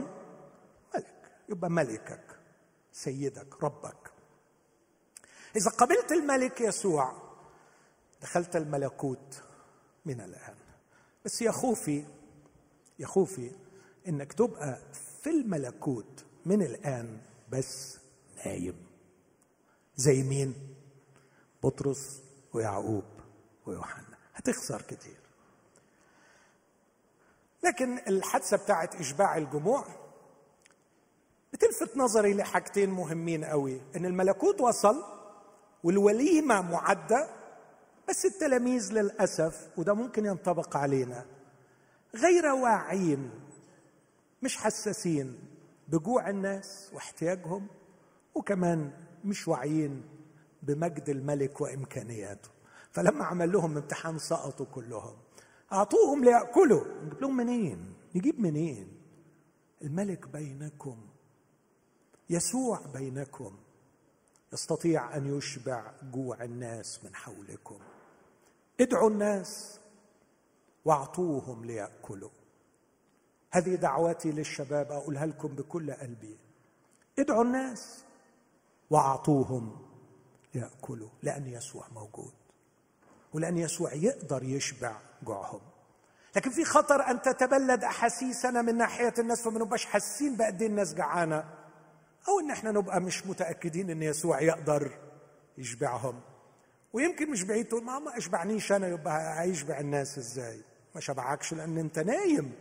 ملك. يبقى ملكك سيدك ربك. إذا قبلت الملك يسوع دخلت الملكوت من الآن. بس يا خوفي يا خوفي إنك تبقى في الملكوت من الآن بس نايم. زي مين؟ بطرس ويعقوب ويوحنا. هتخسر كتير. لكن الحادثة بتاعت إشباع الجموع بتلفت نظري لحاجتين مهمين قوي. إن الملكوت وصل والوليمة معدة بس التلاميذ للأسف وده ممكن ينطبق علينا غير واعين مش حساسين بجوع الناس واحتياجهم وكمان مش واعيين بمجد الملك وإمكانياته. فلما عمل لهم امتحان سقطوا كلهم. أعطوهم ليأكلوا. نجيب لهم منين؟ نجيب منين؟ الملك بينكم. يسوع بينكم. يستطيع أن يشبع جوع الناس من حولكم. ادعوا الناس واعطوهم ليأكلوا. هذه دعوتي للشباب أقولها لكم بكل قلبي. ادعوا الناس واعطوهم ليأكلوا لأن يسوع موجود ولأن يسوع يقدر يشبع جوعهم. لكن في خطر أن تتبلد أحاسيسنا من ناحية الناس فما نبقاش حاسين بقد إيه الناس جعانة أو إن إحنا نبقى مش متأكدين إن يسوع يقدر يشبعهم. ويمكن مش بعيد تقول ما اشبعنيش أنا؟ يبقى هيشبع الناس إزاي؟ ما شبعكش لأن أنت نايم.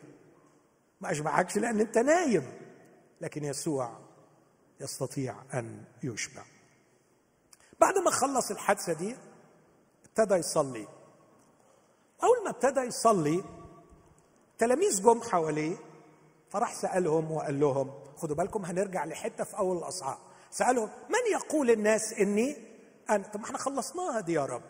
ما أشبعكش لأن أنت نايم. لكن يسوع يستطيع أن يشبع. بعد ما خلص الحادثة دي ابتدى يصلي. أول ما ابتدى يصلي تلاميذ جم حواليه فراح سألهم وقال لهم خدوا بالكم هنرجع لحتة في أول الأصحاح. سألهم من يقول الناس إني طب ما إحنا خلصناها دي يا رب.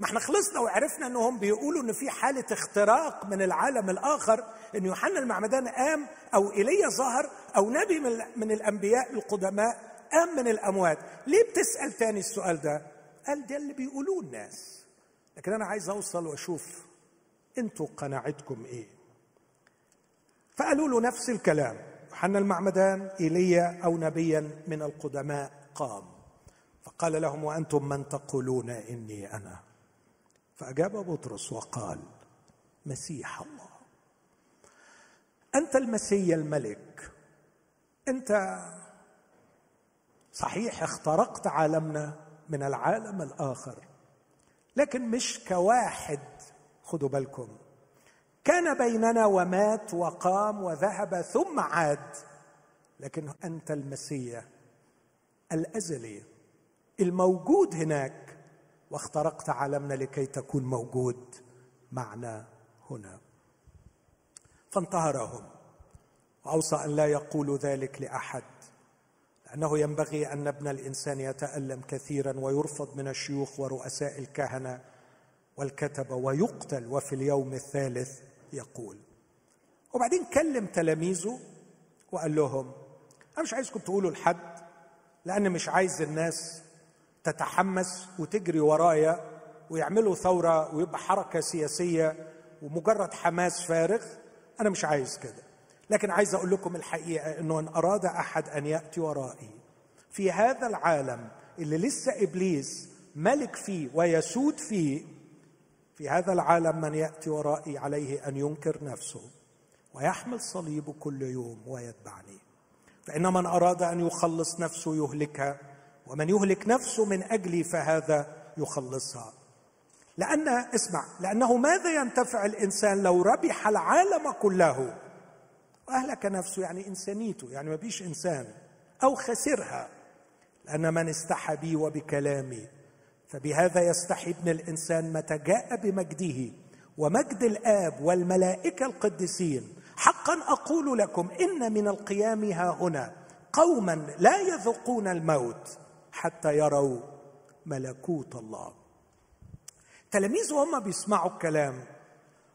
ما إحنا خلصنا وعرفنا إنهم بيقولوا إن في حالة اختراق من العالم الآخر إن يوحنا المعمدان قام أو ايليا ظهر أو نبي من, من الأنبياء القدماء قام من الأموات. ليه بتسأل تاني السؤال ده؟ قال ده اللي بيقولوه الناس. لكن أنا عايز أوصل وأشوف أنتوا قناعتكم إيه. فقالوا له نفس الكلام. يوحنا المعمدان ايليا أو نبيا من القدماء قام. فقال لهم وأنتم من تقولون إني أنا؟ فأجاب بطرس وقال مسيح الله. أنت المسيا الملك. أنت صحيح اخترقت عالمنا من العالم الآخر لكن مش كواحد خدوا بالكم. كان بيننا ومات وقام وذهب ثم عاد لكن أنت المسيح الأزلي. الموجود هناك واخترقت عالمنا لكي تكون موجود معنا هنا. فانتهرهم وأوصى أن لا يقولوا ذلك لأحد لأنه ينبغي أن ابن الإنسان يتألم كثيرا ويرفض من الشيوخ ورؤساء الكهنة والكتبه ويقتل وفي اليوم الثالث يقول. وبعدين كلم تلاميذه وقال لهم أنا مش عايزكم تقولوا لحد لأن مش عايز الناس تتحمس وتجري ورايا ويعملوا ثورة ويبقى حركة سياسية ومجرد حماس فارغ أنا مش عايز كده. لكن عايز أقول لكم الحقيقة إنه إن أراد أحد أن يأتي ورائي. في هذا العالم اللي لسه إبليس ملك فيه ويسود فيه في هذا العالم من يأتي ورائي عليه أن ينكر نفسه ويحمل صليبه كل يوم ويتبعني. فإن من أراد أن يخلص نفسه يهلكها ومن يهلك نفسه من أجلي فهذا يخلصها. لأن اسمع لأنه ماذا ينتفع الإنسان لو ربح العالم كله؟ وأهلك نفسه يعني إنسانيته يعني ما بيش إنسان أو خسرها. لأن من استحى بي وبكلامي فبهذا يستحي ابن الإنسان متى جاء بمجده. ومجد الآب والملائكة القديسين. حقا أقول لكم إن من القيام ها هنا قوما لا يذوقون الموت. حتى يروا ملكوت الله. تلاميذه هم بيسمعوا الكلام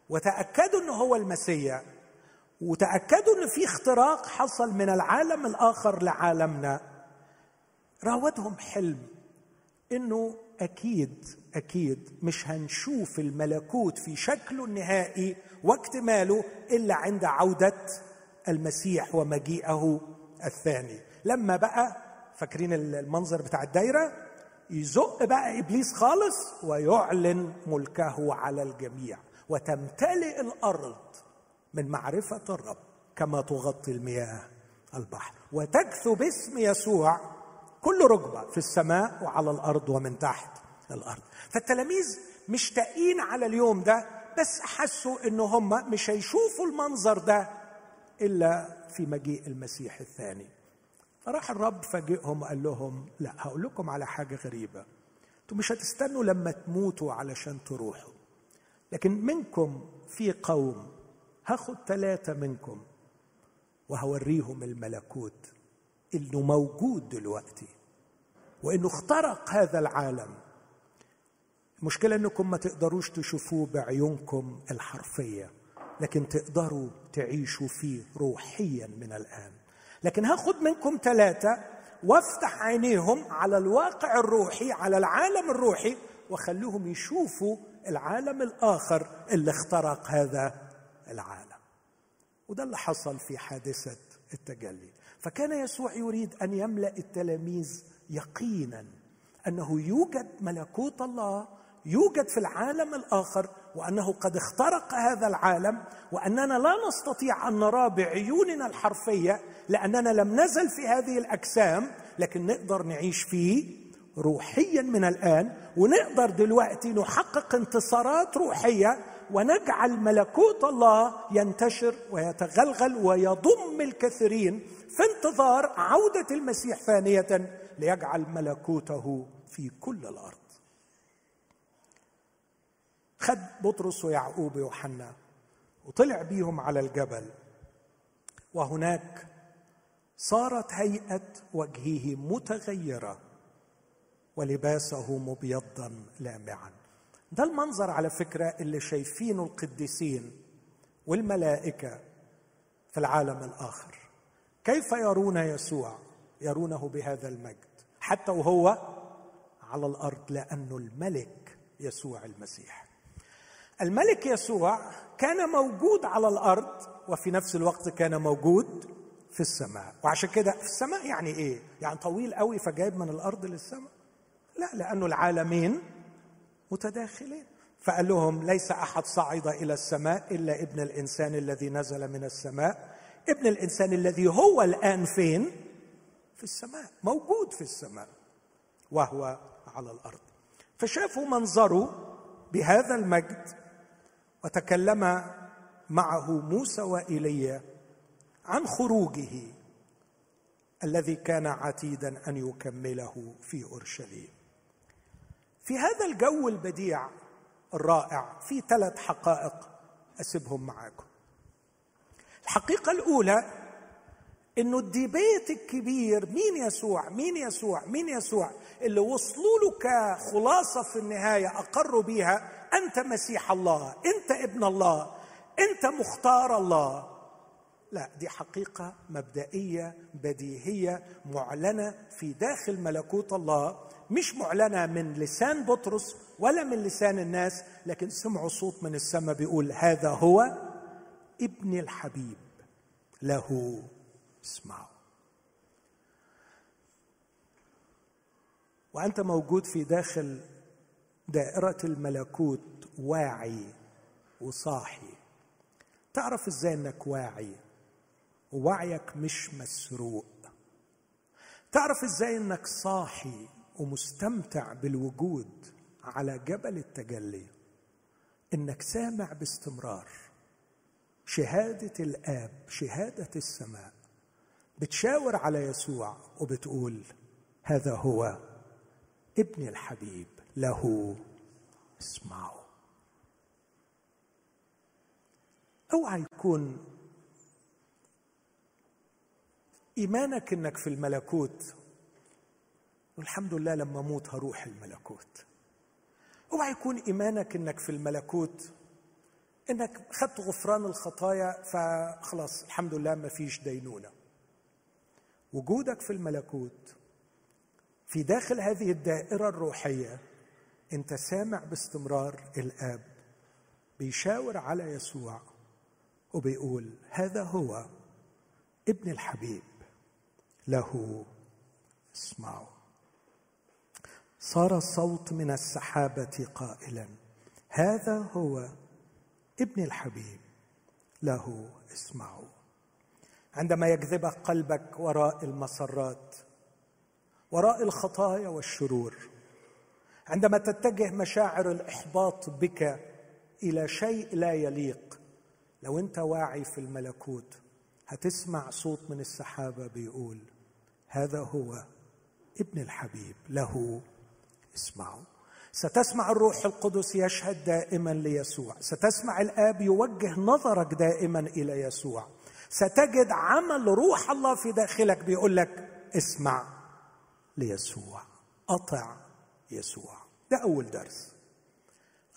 وتأكدوا إنه هو المسيح وتأكدوا إن في اختراق حصل من العالم الآخر لعالمنا. راودهم حلم إنه أكيد أكيد مش هنشوف الملكوت في شكله النهائي واكتماله إلا عند عودة المسيح ومجيئه الثاني. لما بقى فاكرين المنظر بتاع الدايرة؟ يزق بقى إبليس خالص ويعلن ملكه على الجميع وتمتلئ الأرض من معرفة الرب كما تغطي المياه البحر وتكثو باسم يسوع كل ركبة في السماء وعلى الأرض ومن تحت الأرض. فالتلاميذ مشتاقين على اليوم ده بس حسوا إن هم مش هيشوفوا المنظر ده إلا في مجيء المسيح الثاني. فراح الرب فاجئهم وقال لهم لا هقول لكم على حاجة غريبة. أنتوا مش هتستنوا لما تموتوا علشان تروحوا. لكن منكم في قوم هاخد ثلاثة منكم وهوريهم الملكوت إنه موجود دلوقتي. وإنه اخترق هذا العالم. المشكلة إنكم ما تقدروش تشوفوه بعيونكم الحرفية لكن تقدروا تعيشوا فيه روحيا من الآن. لكن هاخد منكم ثلاثة وافتح عينيهم على الواقع الروحي على العالم الروحي وخليهم يشوفوا العالم الآخر اللي اخترق هذا العالم. وده اللي حصل في حادثة التجلي. فكان يسوع يريد أن يملأ التلاميذ يقينا أنه يوجد ملكوت الله يوجد في العالم الآخر وأنه قد اخترق هذا العالم وأننا لا نستطيع أن نراه بعيوننا الحرفية لأننا لم نزل في هذه الأجسام لكن نقدر نعيش فيه روحيا من الآن ونقدر دلوقتي نحقق انتصارات روحية ونجعل ملكوت الله ينتشر ويتغلغل ويضم الكثيرين في انتظار عودة المسيح ثانية ليجعل ملكوته في كل الأرض. خد بطرس ويعقوب ويوحنا وطلع بيهم على الجبل. وهناك صارت هيئة وجهه متغيرة ولباسه مبيضا لامعا. ده المنظر على فكرة اللي شايفينه القديسين والملائكة في العالم الآخر. كيف يرون يسوع؟ يرونه بهذا المجد حتى وهو على الأرض لأنه الملك يسوع المسيح. الملك يسوع كان موجود على الأرض وفي نفس الوقت كان موجود في السماء. وعشان كده في السماء يعني إيه؟ يعني طويل قوي فجايب من الأرض للسماء. لا لأنه العالمين متداخلين. فقال لهم ليس أحد صعد إلى السماء إلا ابن الإنسان الذي نزل من السماء. ابن الإنسان الذي هو الآن فين؟ في السماء موجود في السماء وهو على الأرض. فشافوا منظره بهذا المجد وتكلم معه موسى وايليا عن خروجه الذي كان عتيدا أن يكمله في أورشليم. في هذا الجو البديع الرائع في ثلاث حقائق أسيبهم معاكم. الحقيقة الأولى انه الديبيت الكبير مين يسوع؟ مين يسوع؟ مين يسوع؟ اللي وصلوا له كخلاصة في النهاية أقروا بيها أنت مسيح الله أنت ابن الله أنت مختار الله. لا دي حقيقة مبدئية بديهية معلنة في داخل ملكوت الله. مش معلنة من لسان بطرس ولا من لسان الناس لكن سمعوا صوت من السماء بيقول هذا هو ابن الحبيب. له اسمعوا. وأنت موجود في داخل دائرة الملكوت واعي وصاحي. تعرف إزاي إنك واعي؟ ووعيك مش مسروق. تعرف إزاي إنك صاحي ومستمتع بالوجود على جبل التجلي؟ إنك سامع باستمرار. شهادة الآب شهادة السماء. بتشاور على يسوع وبتقول هذا هو ابن الحبيب. له اسمعوا. اوعى يكون إيمانك إنك في الملكوت والحمد لله لما أموت هروح الملكوت. اوعى يكون إيمانك إنك في الملكوت إنك خدت غفران الخطايا فخلاص الحمد لله ما فيش دينونة. وجودك في الملكوت في داخل هذه الدائرة الروحية انت سامع باستمرار الآب بيشاور على يسوع وبيقول هذا هو ابن الحبيب له اسمعوا صار صوت من السحابة قائلا هذا هو ابن الحبيب له اسمعوا عندما يجذبك قلبك وراء المسرات وراء الخطايا والشرور عندما تتجه مشاعر الإحباط بك إلى شيء لا يليق لو أنت واعي في الملكوت هتسمع صوت من السحابة بيقول هذا هو ابن الحبيب له اسمعوا. ستسمع الروح القدس يشهد دائما ليسوع ستسمع الآب يوجه نظرك دائما إلى يسوع ستجد عمل روح الله في داخلك بيقول لك اسمع ليسوع أطع يسوع. ده أول درس.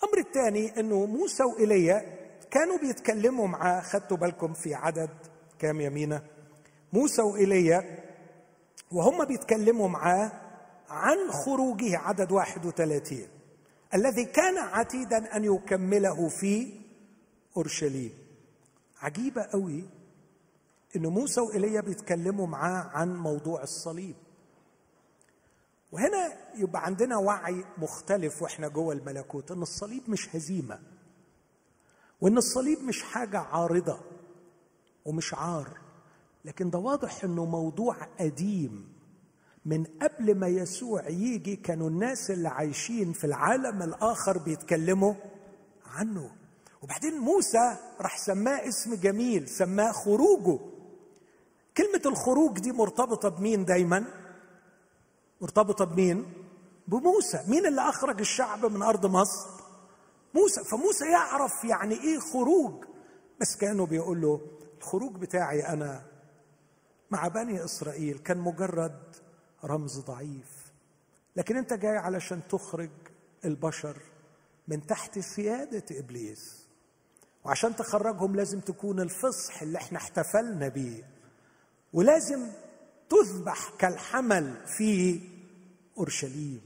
الامر الثاني إنه موسى وايليا كانوا بيتكلموا معاه خدتوا بالكم في عدد كام يمينة؟ موسى وايليا وهم بيتكلموا معاه عن خروجه عدد 31 الذي كان عتيدا أن يكمله في أورشليم. عجيبة قوي ان موسى وايليا بيتكلموا معاه عن موضوع الصليب. وهنا يبقى عندنا وعي مختلف وإحنا جوه الملكوت إن الصليب مش هزيمة وإن الصليب مش حاجة عارضة ومش عار لكن ده واضح إنه موضوع قديم. من قبل ما يسوع يجي كانوا الناس اللي عايشين في العالم الآخر بيتكلموا عنه. وبعدين موسى راح سماه اسم جميل سماه خروجه. كلمة الخروج دي مرتبطة بمين دايما؟ مرتبطة بمين؟ بموسى، مين اللي أخرج الشعب من أرض مصر؟ موسى، فموسى يعرف يعني إيه خروج، بس كانوا بيقول له الخروج بتاعي أنا مع بني إسرائيل كان مجرد رمز ضعيف، لكن أنت جاي علشان تخرج البشر من تحت سيادة إبليس، وعشان تخرجهم لازم تكون الفصح اللي إحنا احتفلنا بيه. ولازم تذبح كالحمل في أورشليم.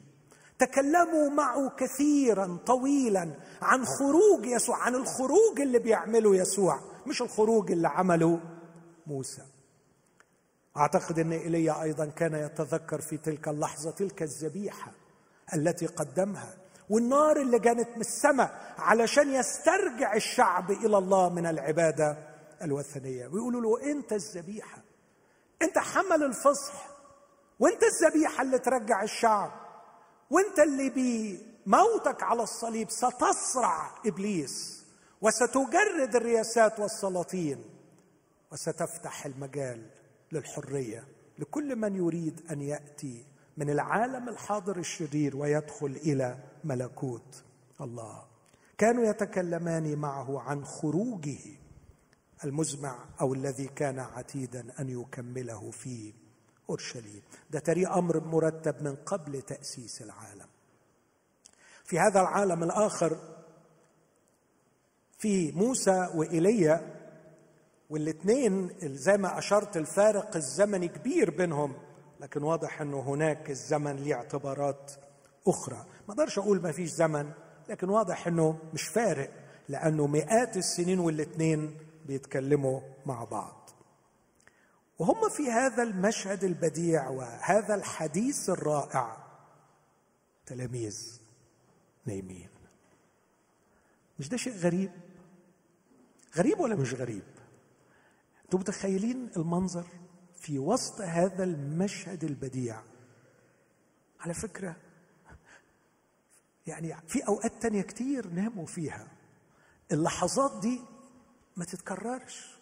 تكلموا معه كثيرا طويلا عن خروج يسوع عن الخروج اللي بيعمله يسوع مش الخروج اللي عمله موسى. أعتقد إن إيليا أيضا كان يتذكر في تلك اللحظة تلك الذبيحة التي قدمها والنار اللي جانت من السماء علشان يسترجع الشعب إلى الله من العبادة الوثنية. ويقولوا له أنت الذبيحة. انت حمل الفصح وانت الذبيحة اللي ترجع الشعب وانت اللي بموتك على الصليب ستصرع إبليس وستجرد الرياسات والسلاطين وستفتح المجال للحرية لكل من يريد أن يأتي من العالم الحاضر الشرير ويدخل إلى ملكوت الله. كانوا يتكلمان معه عن خروجه. المزمع أو الذي كان عتيدا أن يكمله في أورشليم. ده تري أمر مرتب من قبل تأسيس العالم. في هذا العالم الآخر في موسى وايليا والاثنين زي ما أشرت الفارق الزمني كبير بينهم لكن واضح إنه هناك الزمن له اعتبارات أخرى. ما أقدرش أقول ما فيش زمن لكن واضح إنه مش فارق لأنه مئات السنين والاثنين بيتكلموا مع بعض. وهم في هذا المشهد البديع وهذا الحديث الرائع تلاميذ نايمين. مش ده شيء غريب؟ غريب ولا مش غريب؟ أنتوا متخيلين المنظر في وسط هذا المشهد البديع؟ على فكرة يعني في أوقات تانية كتير ناموا فيها. اللحظات دي ما تتكررش.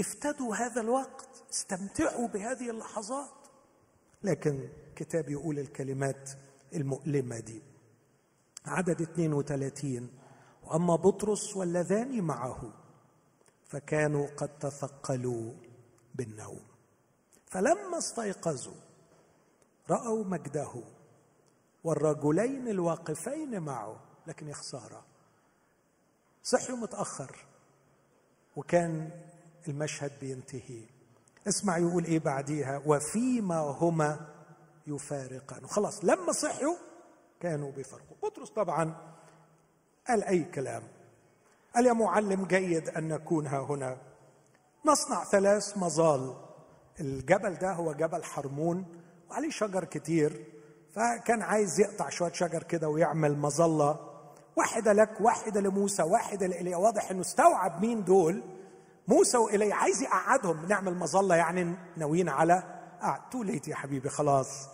افتدوا هذا الوقت استمتعوا بهذه اللحظات. لكن كتاب يقول الكلمات المؤلمة دي. عدد 32 وأما بطرس واللذان معه فكانوا قد تثقلوا بالنوم. فلما استيقظوا رأوا مجده والرجلين الواقفين معه لكن يا خسارة صحوا متأخر. وكان المشهد بينتهي. اسمع يقول إيه بعديها؟ وفيما هما يفارقان. خلاص لما صحوا كانوا بيفرقوا. بطرس طبعا قال أي كلام؟ قال يا معلم جيد أن نكون ها هنا. نصنع ثلاث مظال. الجبل ده هو جبل حرمون وعليه شجر كتير فكان عايز يقطع شوية شجر كده ويعمل مظلة. واحدة لك واحدة لموسى واحدة لإيليا واضح إنه استوعب مين دول. موسى وإيليا عايز يقعدهم. نعمل مظلة يعني ناويين على قعد. تو ليت يا حبيبي خلاص.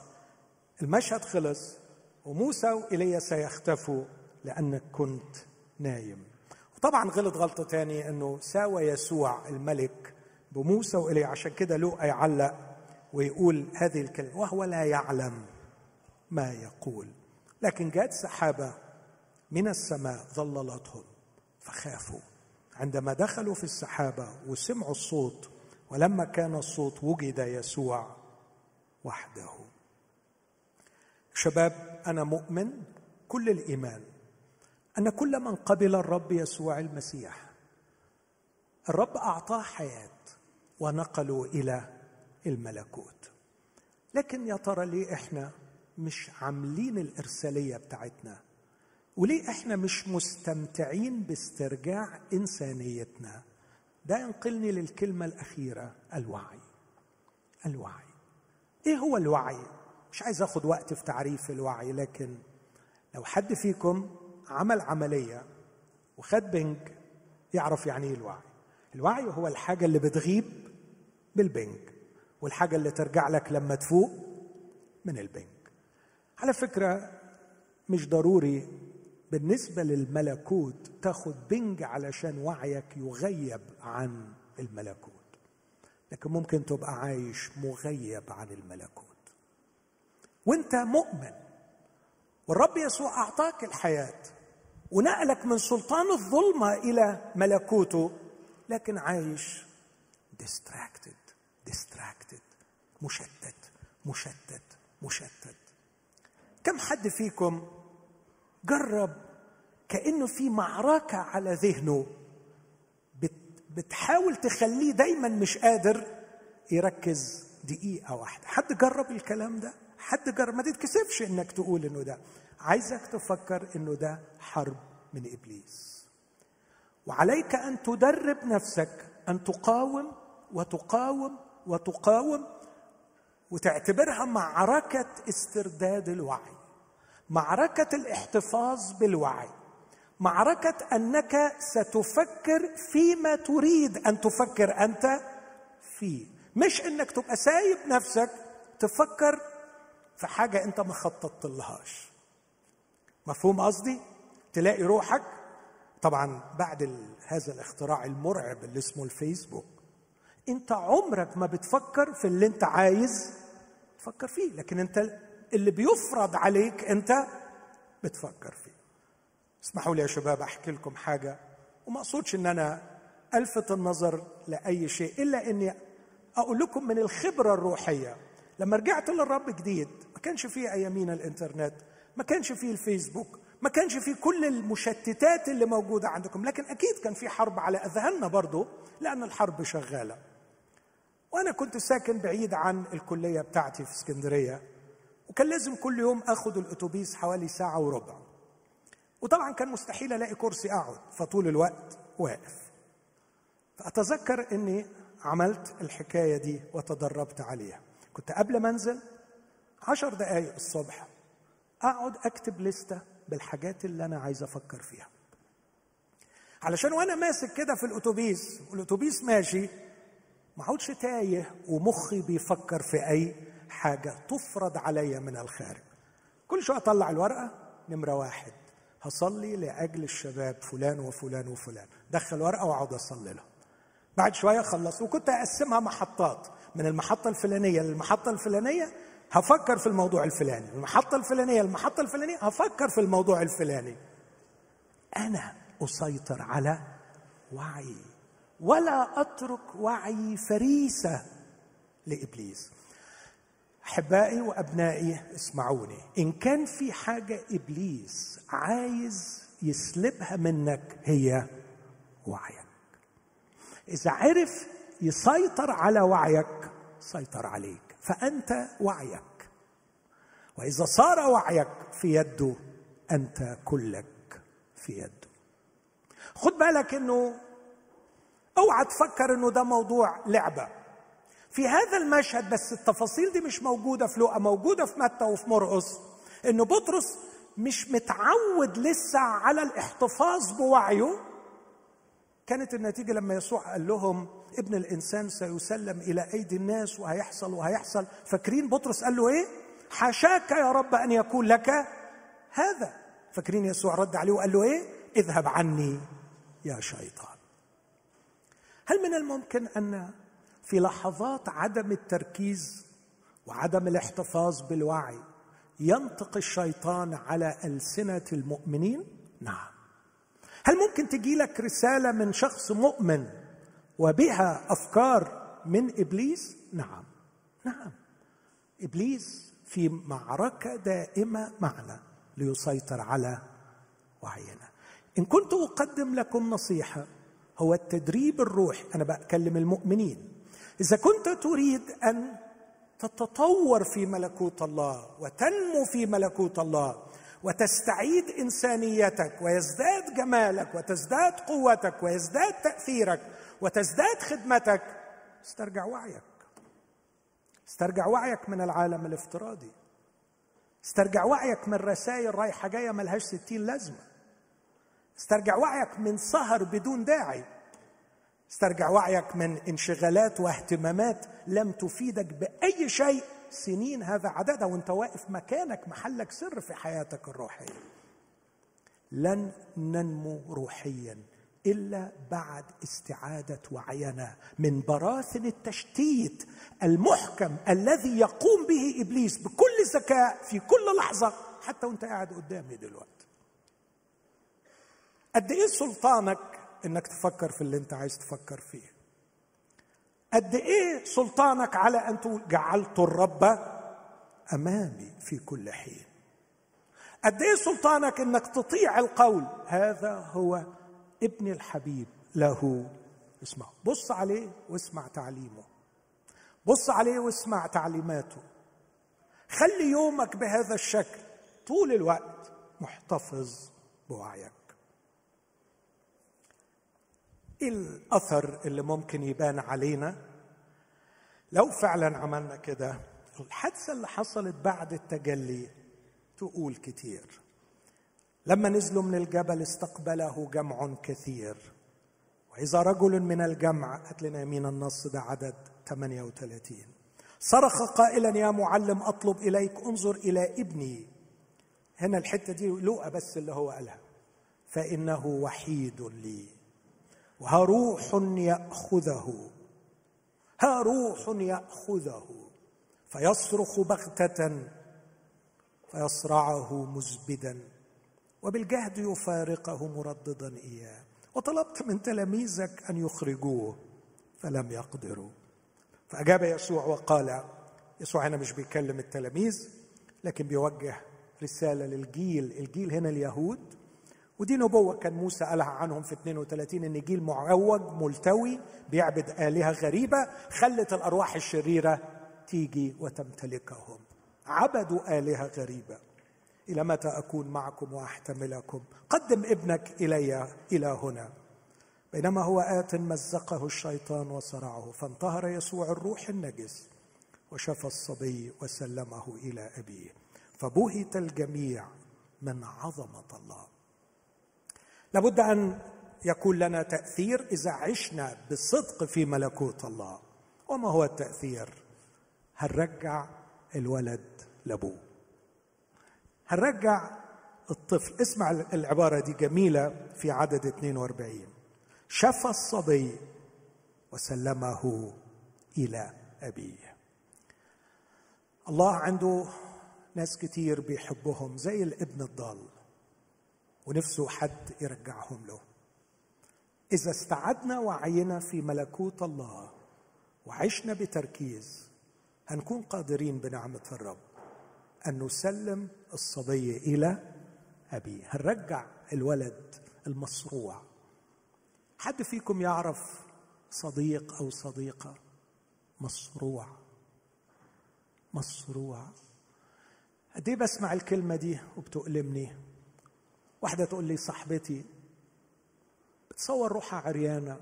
المشهد خلص وموسى وإيليا سيختفوا لأنك كنت نايم. وطبعا غلط غلطة تاني أنه ساوى يسوع الملك بموسى وإيليا عشان كده لوقا يعلق ويقول هذه الكلمة وهو لا يعلم ما يقول. لكن جاءت سحابة من السماء ظللتهم فخافوا. عندما دخلوا في السحابة وسمعوا الصوت ولما كان الصوت وجد يسوع وحده. شباب أنا مؤمن كل الإيمان أن كل من قبل الرب يسوع المسيح الرب أعطاه حياة ونقلوا إلى الملكوت. لكن يا ترى ليه إحنا مش عاملين الإرسالية بتاعتنا؟ وليه إحنا مش مستمتعين باسترجاع إنسانيتنا؟ ده ينقلني للكلمة الأخيرة الوعي. الوعي. إيه هو الوعي؟ مش عايز آخد وقت في تعريف الوعي لكن لو حد فيكم عمل عملية وخد بنج يعرف يعني إيه الوعي. الوعي هو الحاجة اللي بتغيب بالبنج والحاجة اللي ترجع لك لما تفوق من البنج على فكرة مش ضروري بالنسبة للملكوت تاخد بنج علشان وعيك يغيب عن الملكوت. لكن ممكن تبقى عايش مغيب عن الملكوت. وانت مؤمن. والرب يسوع أعطاك الحياة ونقلك من سلطان الظلمة إلى ملكوته لكن عايش distracted distracted مشتت مشتت مشتت. كم حد فيكم جرب كأنه في معركة على ذهنه. بتحاول تخليه دايما مش قادر يركز دقيقة واحدة. حد جرب الكلام ده؟ حد جرب؟ ما تتكسفش إنك تقول إنه ده. عايزك تفكر إنه ده حرب من إبليس. وعليك أن تدرب نفسك أن تقاوم وتقاوم وتقاوم وتعتبرها معركة استرداد الوعي معركة الاحتفاظ بالوعي. معركة أنك ستفكر فيما تريد أن تفكر أنت فيه. مش إنك تبقى سايب نفسك تفكر في حاجة أنت ما خططت لهاش مفهوم قصدي؟ تلاقي روحك طبعا بعد هذا الاختراع المرعب اللي اسمه الفيسبوك أنت عمرك ما بتفكر في اللي أنت عايز تفكر فيه لكن أنت اللي بيفرض عليك أنت بتفكر فيه. اسمحوا لي يا شباب أحكي لكم حاجة وما أقصدش إن أنا ألفت النظر لأي شيء إلا إني أقول لكم من الخبرة الروحية. لما رجعت للرب جديد ما كانش فيه ايامينا الإنترنت ما كانش فيه الفيسبوك ما كانش فيه كل المشتتات اللي موجودة عندكم لكن أكيد كان في حرب على أذهاننا برضه لأن الحرب شغالة. وأنا كنت ساكن بعيد عن الكلية بتاعتي في اسكندرية وكان لازم كل يوم آخد الأتوبيس حوالي ساعة وربع. وطبعا كان مستحيل ألاقي كرسي أقعد فطول الوقت واقف. فأتذكر إني عملت الحكاية دي وتدربت عليها. كنت قبل ما أنزل عشر دقايق الصبح أقعد أكتب لستة بالحاجات اللي أنا عايز أفكر فيها. علشان وأنا ماسك كده في الأتوبيس والأتوبيس ماشي ما اقعدش تايه ومخي بيفكر في أي حاجة تفرض عليا من الخارج. كل شوية أطلع الورقة نمرة واحد. هصلي لأجل الشباب فلان وفلان وفلان. دخل ورقة وأقعد أصلي لهم. بعد شوية خلص وكنت أقسمها محطات. من المحطة الفلانية للمحطة الفلانية هفكر في الموضوع الفلاني. المحطة الفلانية المحطه الفلانية هفكر في الموضوع الفلاني. أنا أسيطر على وعي. ولا أترك وعي فريسة لإبليس. أحبائي وأبنائي اسمعوني. إن كان في حاجة إبليس عايز يسلبها منك هي وعيك. إذا عرف يسيطر على وعيك سيطر عليك. فأنت وعيك. وإذا صار وعيك في يده أنت كلك في يده. خد بالك إنه أوعى تفكر إنه ده موضوع لعبة. في هذا المشهد بس التفاصيل دي مش موجودة في لقا موجودة في متى وفي مرقس انه بطرس مش متعود لسه على الاحتفاظ بوعيه. كانت النتيجة لما يسوع قال لهم ابن الإنسان سيسلم إلى أيدي الناس وهيحصل وهيحصل. فاكرين بطرس قال له إيه؟ حاشاك يا رب أن يكون لك هذا. فاكرين يسوع رد عليه وقال له إيه؟ اذهب عني يا شيطان. هل من الممكن أن في لحظات عدم التركيز وعدم الاحتفاظ بالوعي ينطق الشيطان على ألسنة المؤمنين؟ نعم. هل ممكن تجي لك رسالة من شخص مؤمن وبها أفكار من إبليس؟ نعم. نعم. إبليس في معركة دائمة معنا ليسيطر على وعينا. إن كنت أقدم لكم نصيحة هو التدريب الروحي. أنا بكلم المؤمنين. إذا كنت تريد أن تتطور في ملكوت الله وتنمو في ملكوت الله وتستعيد إنسانيتك ويزداد جمالك وتزداد قوتك ويزداد تأثيرك وتزداد خدمتك استرجع وعيك. استرجع وعيك من العالم الافتراضي. استرجع وعيك من رسائل رايحة جاية ملهاش ستين لازمة. استرجع وعيك من سهر بدون داعي. استرجع وعيك من انشغالات واهتمامات لم تفيدك بأي شيء سنين هذا عددها وانت واقف مكانك محلك سر في حياتك الروحية. لن ننمو روحيا إلا بعد استعادة وعينا من براثن التشتيت المحكم الذي يقوم به إبليس بكل ذكاء في كل لحظة حتى وانت قاعد قدامي دلوقتي. قد إيه سلطانك إنك تفكر في اللي أنت عايز تفكر فيه. قد إيه سلطانك على أن تقول جعلت الرب أمامي في كل حين؟ قد إيه سلطانك إنك تطيع القول؟ هذا هو ابن الحبيب له. اسمع بص عليه واسمع تعليمه. بص عليه واسمع تعليماته. خلي يومك بهذا الشكل طول الوقت محتفظ بوعيك. إيه الأثر اللي ممكن يبان علينا؟ لو فعلا عملنا كده الحادثة اللي حصلت بعد التجلي تقول كتير. لما نزلوا من الجبل استقبله جمع كثير. وإذا رجل من الجمع هات لنا يمين النص ده عدد 38 صرخ قائلا يا معلم أطلب إليك انظر إلى ابني. هنا الحتة دي لوقا بس اللي هو قالها. فإنه وحيد لي. وها روح يأخذه. ها روح يأخذه. فيصرخ بغتة فيصرعه مزبدا وبالجهد يفارقه مرددا إياه. وطلبت من تلاميذك أن يخرجوه فلم يقدروا. فأجاب يسوع وقال يسوع هنا مش بيكلم التلاميذ لكن بيوجه رسالة للجيل. الجيل هنا اليهود ودي نبوة كان موسى قالها عنهم في 32 إن جيل معوج ملتوي بيعبد آلهة غريبة خلت الأرواح الشريرة تيجي وتمتلكهم. عبدوا آلهة غريبة. إلى متى أكون معكم وأحتملكم؟ قدم ابنك إلي إلى هنا. بينما هو آت مزقه الشيطان وصرعه فانتهر يسوع الروح النجس وشفى الصبي وسلمه إلى أبيه. فبهت الجميع من عظمة الله. لابد أن يكون لنا تأثير إذا عشنا بصدق في ملكوت الله. وما هو التأثير؟ هنرجع الولد لأبوه؟ هنرجع الطفل؟ اسمع العبارة دي جميلة في عدد 42 شفى الصبي وسلمه إلى أبيه. الله عنده ناس كتير بيحبهم زي الابن الضال. ونفسه حد يرجعهم له. إذا استعدنا وعينا في ملكوت الله وعشنا بتركيز هنكون قادرين بنعمة الرب أن نسلم الصبي إلى أبيه هنرجع الولد المصروع. حد فيكم يعرف صديق أو صديقة؟ مصروع. مصروع. قد إيه بسمع الكلمة دي وبتؤلمني؟ واحدة تقول لي صاحبتي بتصور روحها عريانة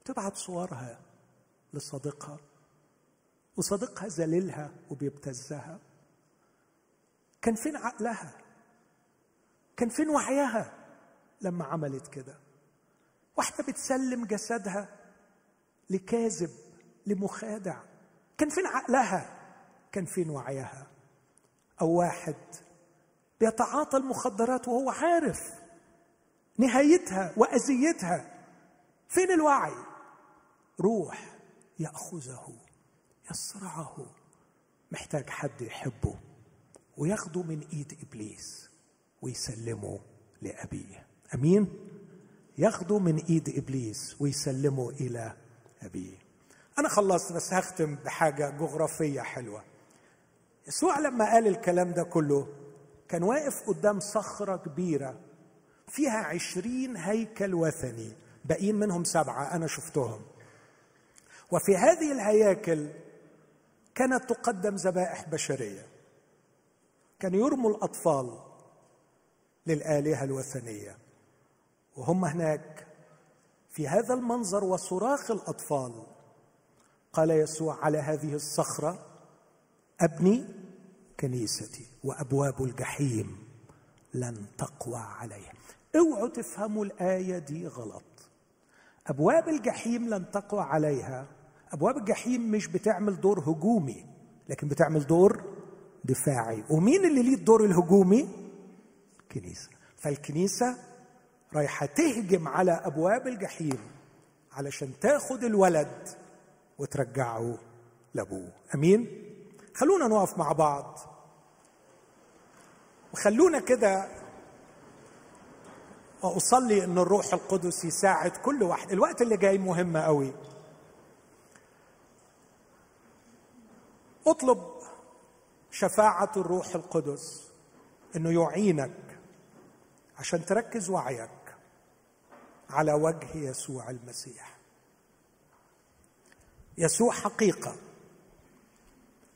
بتبعت صورها لصديقها وصديقها ذليلها وبيبتزها. كان فين عقلها؟ كان فين وعيها لما عملت كده؟ واحدة بتسلم جسدها لكاذب لمخادع. كان فين عقلها؟ كان فين وعيها؟ أو واحد بيتعاطى المخدرات وهو عارف نهايتها وأذيتها. فين الوعي؟ روح يأخذه يصرعه. محتاج حد يحبه وياخده من إيد إبليس ويسلمه لأبيه. أمين؟ ياخده من إيد إبليس ويسلمه إلى أبيه. أنا خلصت بس هختم بحاجة جغرافية حلوة. يسوع لما قال الكلام ده كله كان واقف قدام صخرة كبيرة فيها عشرين هيكل وثني باقيين منهم سبعة أنا شفتهم. وفي هذه الهياكل كانت تقدم ذبائح بشرية. كان يرموا الأطفال للآلهة الوثنية. وهم هناك في هذا المنظر وصراخ الأطفال. قال يسوع على هذه الصخرة أبني كنيستي. وأبواب الجحيم لن تقوى عليها اوعوا تفهموا الآية دي غلط. أبواب الجحيم لن تقوى عليها. أبواب الجحيم مش بتعمل دور هجومي لكن بتعمل دور دفاعي. ومين اللي ليه الدور الهجومي؟ الكنيسه فالكنيسة رايحة تهجم على أبواب الجحيم علشان تاخد الولد وترجعه لأبوه. أمين؟ خلونا نقف مع بعض. وخلونا كده واصلي إن الروح القدس يساعد كل واحد. الوقت اللي جاي مهم قوي. اطلب شفاعة الروح القدس إنه يعينك عشان تركز وعيك على وجه يسوع المسيح. يسوع حقيقة.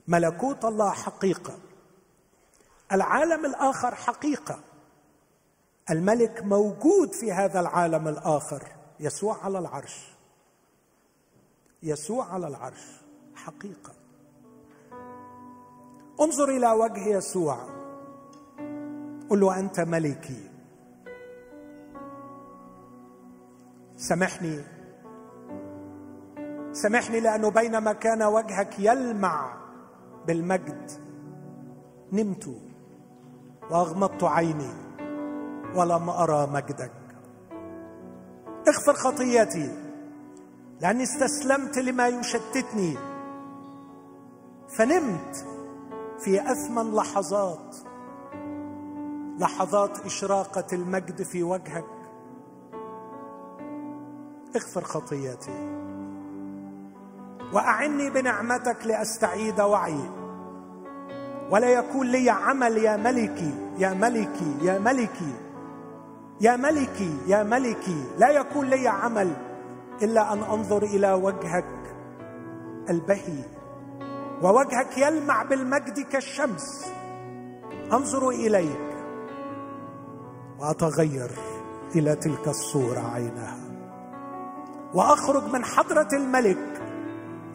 ملكوت الله حقيقة. العالم الآخر حقيقة. الملك موجود في هذا العالم الآخر يسوع على العرش. يسوع على العرش حقيقة. انظر إلى وجه يسوع. قل له أنت ملكي. سامحني. سامحني لأنه بينما كان وجهك يلمع بالمجد نمت. واغمضت عيني ولم أرى مجدك. اغفر خطيتي لأني استسلمت لما يشتتني. فنمت في أثمن لحظات لحظات إشراقة المجد في وجهك. اغفر خطيتي. وأعني بنعمتك لأستعيد وعي ولا يكون لي عمل يا ملكي يا ملكي يا ملكي يا ملكي يا ملكي. لا يكون لي عمل إلا أن أنظر إلى وجهك البهي ووجهك يلمع بالمجد كالشمس. أنظر إليك وأتغير إلى تلك الصورة عينها وأخرج من حضرة الملك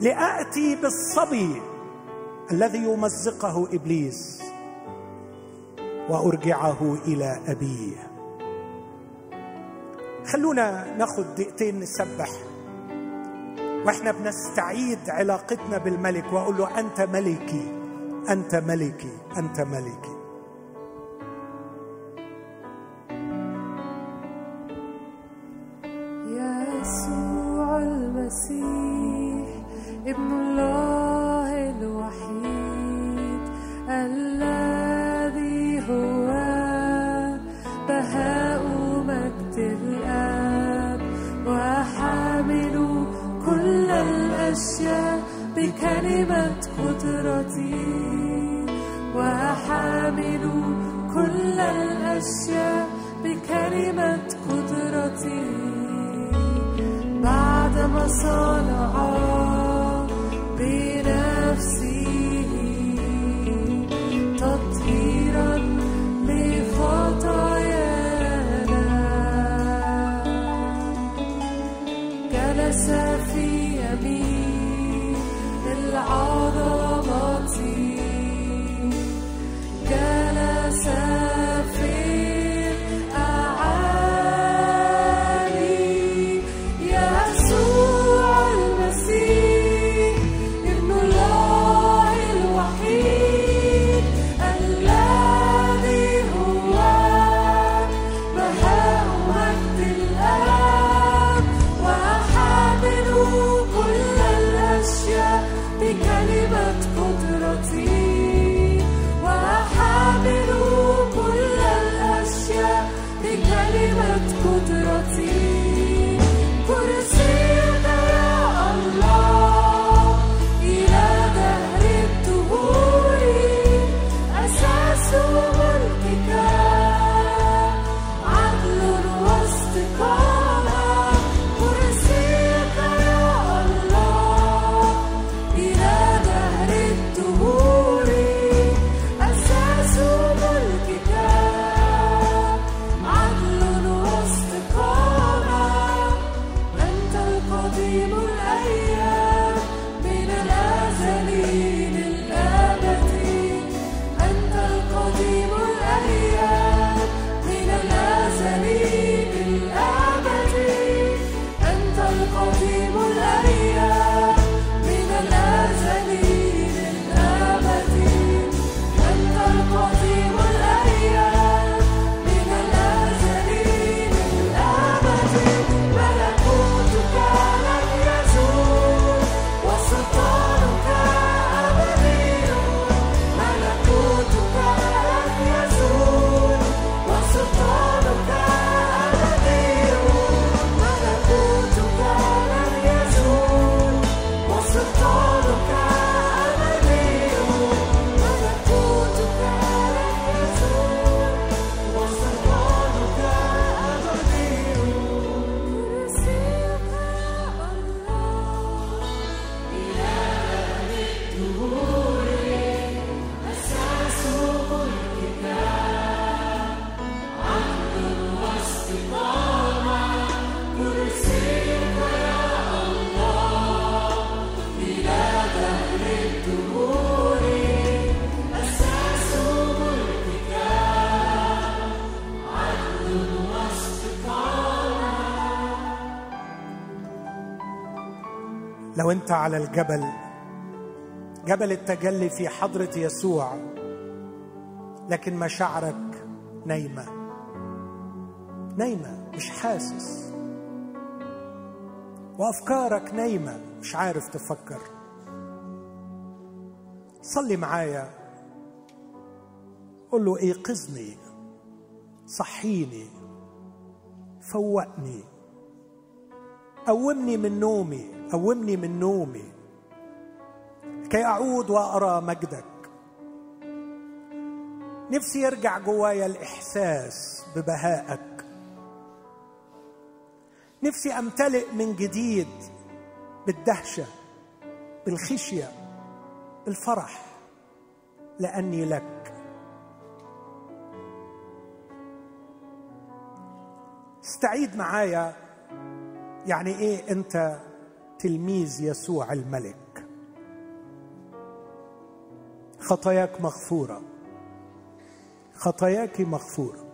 لآتي بالصبي. الذي يمزقه إبليس وأرجعه إلى أبيه. خلونا ناخد دقيقتين نسبح. وإحنا بنستعيد علاقتنا بالملك وأقول له أنت ملكي أنت ملكي أنت ملكي. بكلمه قدرتي وحامل كل الأشياء بكلمه قدرتي. بعدما صنع بنفسه لو انت على الجبل جبل التجلي في حضرة يسوع لكن مشاعرك نايمة. نايمة مش حاسس. وأفكارك نايمة مش عارف تفكر. صلي معايا. قل له إيقظني صحيني فوقني قومني من نومي. قومني من نومي. كي أعود وأرى مجدك. نفسي يرجع جوايا الإحساس ببهائك. نفسي أمتلئ من جديد بالدهشة بالخشية بالفرح لأني لك. استعيد معايا. يعني إيه أنت؟ تلميذ يسوع الملك. خطاياك مغفورة. خطاياك مغفوره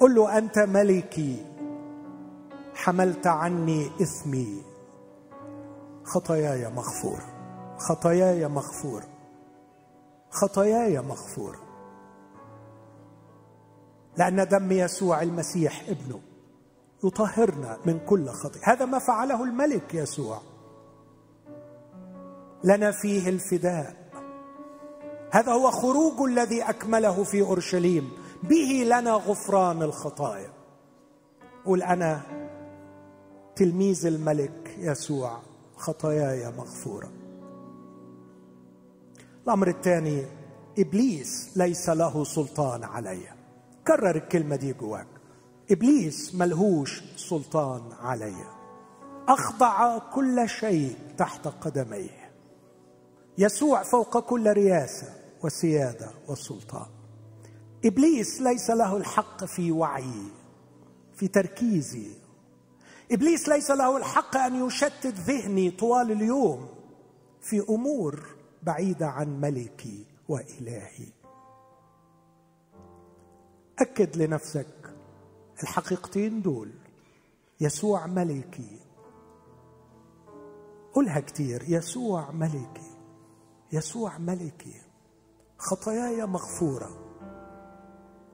قل له أنت ملكي. حملت عني إثمي. خطاياي مغفوره خطاياي مغفوره خطاياي مغفوره لأن دم يسوع المسيح ابنه. يطهرنا من كل خطيئه هذا ما فعله الملك يسوع. لنا فيه الفداء. هذا هو خروج الذي أكمله في أورشليم. به لنا غفران الخطايا. قل أنا تلميذ الملك يسوع خطاياي مغفورة. الأمر الثاني إبليس ليس له سلطان علي. كرر الكلمة دي جواك. إبليس ملهوش سلطان علي. أخضع كل شيء تحت قدميه. يسوع فوق كل رياسة وسيادة وسلطان. إبليس ليس له الحق في وعيي في تركيزي. إبليس ليس له الحق أن يشتت ذهني طوال اليوم في أمور بعيدة عن ملكي وإلهي. أكد لنفسك الحقيقتين دول يسوع ملكي. قولها كتير يسوع ملكي يسوع ملكي. خطاياي مغفورة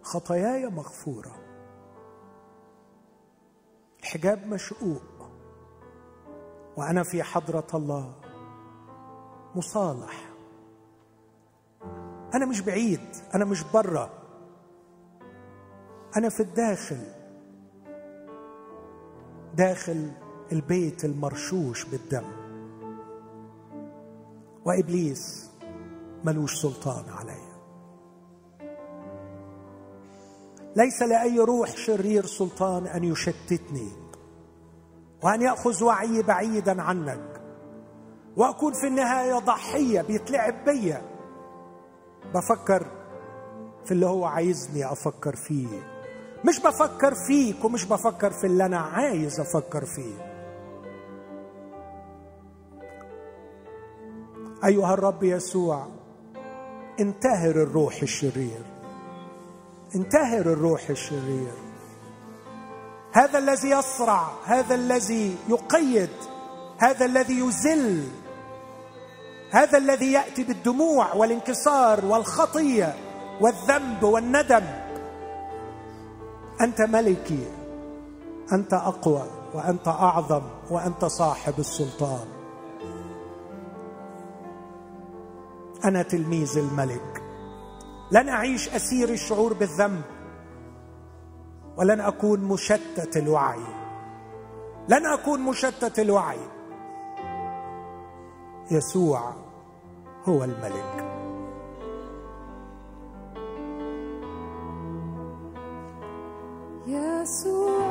خطاياي مغفورة. الحجاب مشقوق وأنا في حضرة الله. مصالح. أنا مش بعيد أنا مش بره أنا في الداخل. داخل البيت المرشوش بالدم. وإبليس ملوش سلطان علي. ليس لأي روح شرير سلطان أن يشتتني. وأن يأخذ وعي بعيدا عنك. وأكون في النهاية ضحية بيتلعب بيا. بفكر في اللي هو عايزني أفكر فيه. مش بفكر فيك ومش بفكر في اللي أنا عايز أفكر فيه. أيها الرب يسوع انتهر الروح الشرير. انتهر الروح الشرير. هذا الذي يصرع هذا الذي يقيد هذا الذي يذل هذا الذي يأتي بالدموع والانكسار والخطية والذنب والندم. أنت ملكي أنت أقوى وأنت أعظم وأنت صاحب السلطان. أنا تلميذ الملك. لن أعيش أسير الشعور بالذنب. ولن أكون مشتت الوعي. لن أكون مشتت الوعي. يسوع هو الملك. يسوع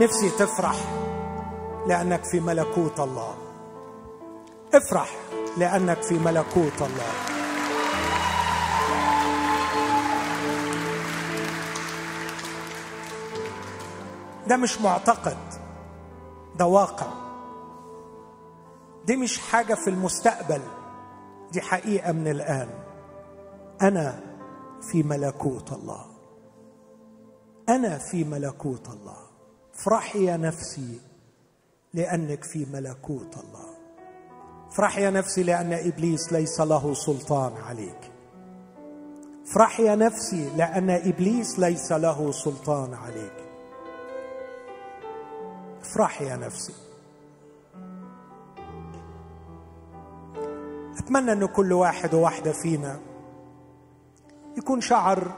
نفسي تفرح لأنك في ملكوت الله. افرح لأنك في ملكوت الله. ده مش معتقد ده واقع. دي مش حاجة في المستقبل دي حقيقة من الآن. أنا في ملكوت الله. أنا في ملكوت الله. افرحي يا نفسي لأنك في ملكوت الله. افرحي يا نفسي لأن إبليس ليس له سلطان عليك. افرحي يا نفسي لأن إبليس ليس له سلطان عليك. افرحي يا نفسي. أتمنى أن كل واحد وواحدة فينا يكون شعر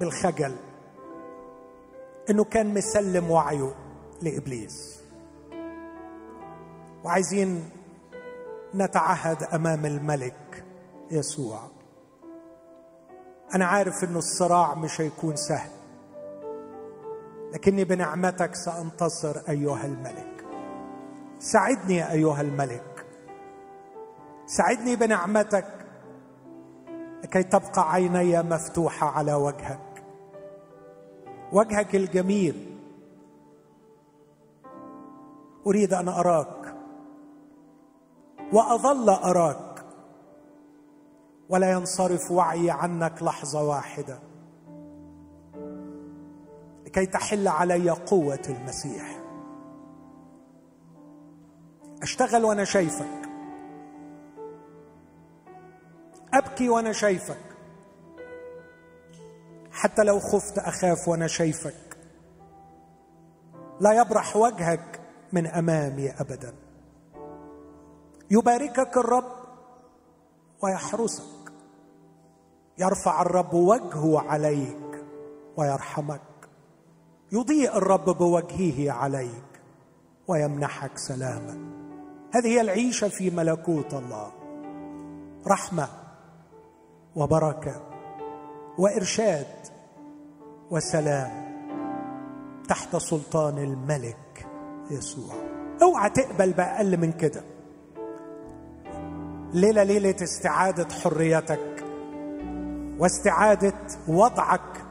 بالخجل. إنه كان مسلم وعيه لإبليس. وعايزين نتعهد أمام الملك يسوع. أنا عارف إنه الصراع مش هيكون سهل لكني بنعمتك سأنتصر أيها الملك. ساعدني أيها الملك. ساعدني بنعمتك لكي تبقى عيني مفتوحة على وجهك. وجهك الجميل. أريد أن أراك. وأظل أراك. ولا ينصرف وعي عنك لحظة واحدة. لكي تحل علي قوة المسيح. أشتغل وأنا شايفك. أبكي وأنا شايفك. حتى لو خفت أخاف وأنا شايفك. لا يبرح وجهك من أمامي ابدا. يباركك الرب ويحرسك. يرفع الرب وجهه عليك ويرحمك. يضيء الرب بوجهه عليك ويمنحك سلاما. هذه هي العيشة في ملكوت الله. رحمة وبركة وإرشاد وسلام تحت سلطان الملك يسوع. اوعى تقبل بأقل من كده. ليلة ليلة استعادة حريتك واستعادة وضعك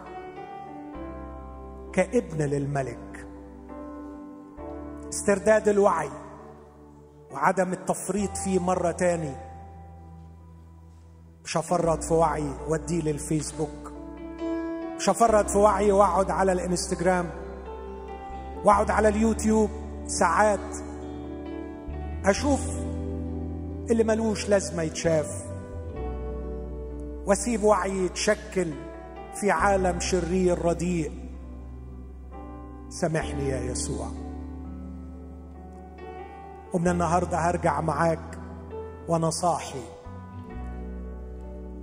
كابن للملك. استرداد الوعي وعدم التفريط فيه مرة تاني. مش هفرط في وعي واديه للفيسبوك. مش هفرط في وعي واقعد على الانستجرام واقعد على اليوتيوب ساعات أشوف اللي ملوش لازمة يتشاف وأسيب وعي يتشكل في عالم شرير رديء. سامحني يا يسوع. ومن النهارده هرجع معاك وأنا صاحي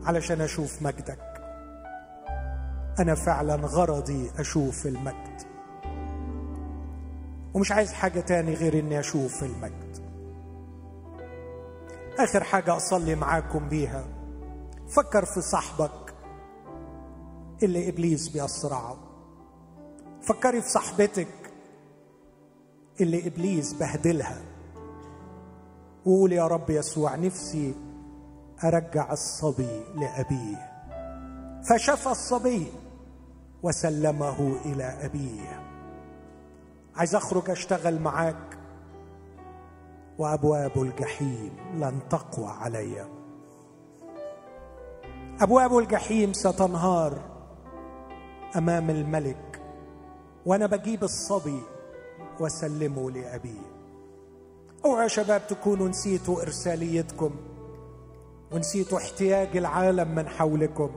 علشان أشوف مجدك. أنا فعلا غرضي أشوف المجد. ومش عايز حاجة تاني غير إني أشوف المجد. آخر حاجة أصلي معاكم بيها فكر في صاحبك اللي إبليس بيصرعه. فكري في صاحبتك اللي إبليس بهدلها. وقول يا رب يسوع نفسي أرجع الصبي لأبيه. فشفى الصبي وسلمه إلى أبيه. عايز أخرج أشتغل معاك. وأبواب الجحيم لن تقوى علي. أبواب الجحيم ستنهار أمام الملك. وأنا بجيب الصبي واسلمه لأبيه. أوعى يا شباب تكونوا نسيتوا إرساليتكم. ونسيتوا احتياج العالم من حولكم.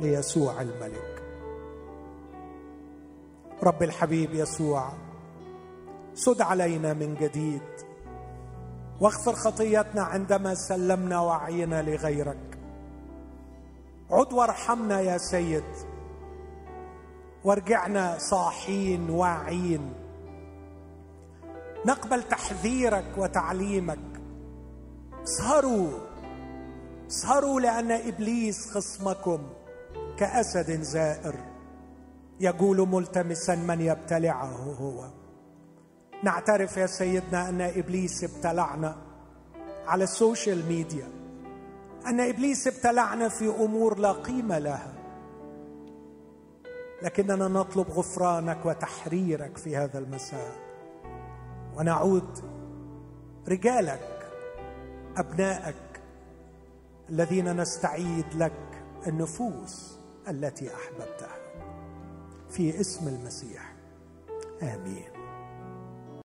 ليسوع الملك. رب الحبيب يسوع سد علينا من جديد واغفر خطيتنا عندما سلمنا وعينا لغيرك. عد وارحمنا يا سيد وارجعنا صاحين واعين. نقبل تحذيرك وتعليمك. اسهروا اسهروا لأن إبليس خصمكم كأسد زائر. يقول ملتمسا من يبتلعه هو. نعترف يا سيدنا أن إبليس ابتلعنا على ال social media. أن إبليس ابتلعنا في أمور لا قيمة لها. لكننا نطلب غفرانك وتحريرك في هذا المساء. ونعود رجالك أبنائك الذين نستعيد لك النفوس التي أحببتها. في اسم المسيح. آمين.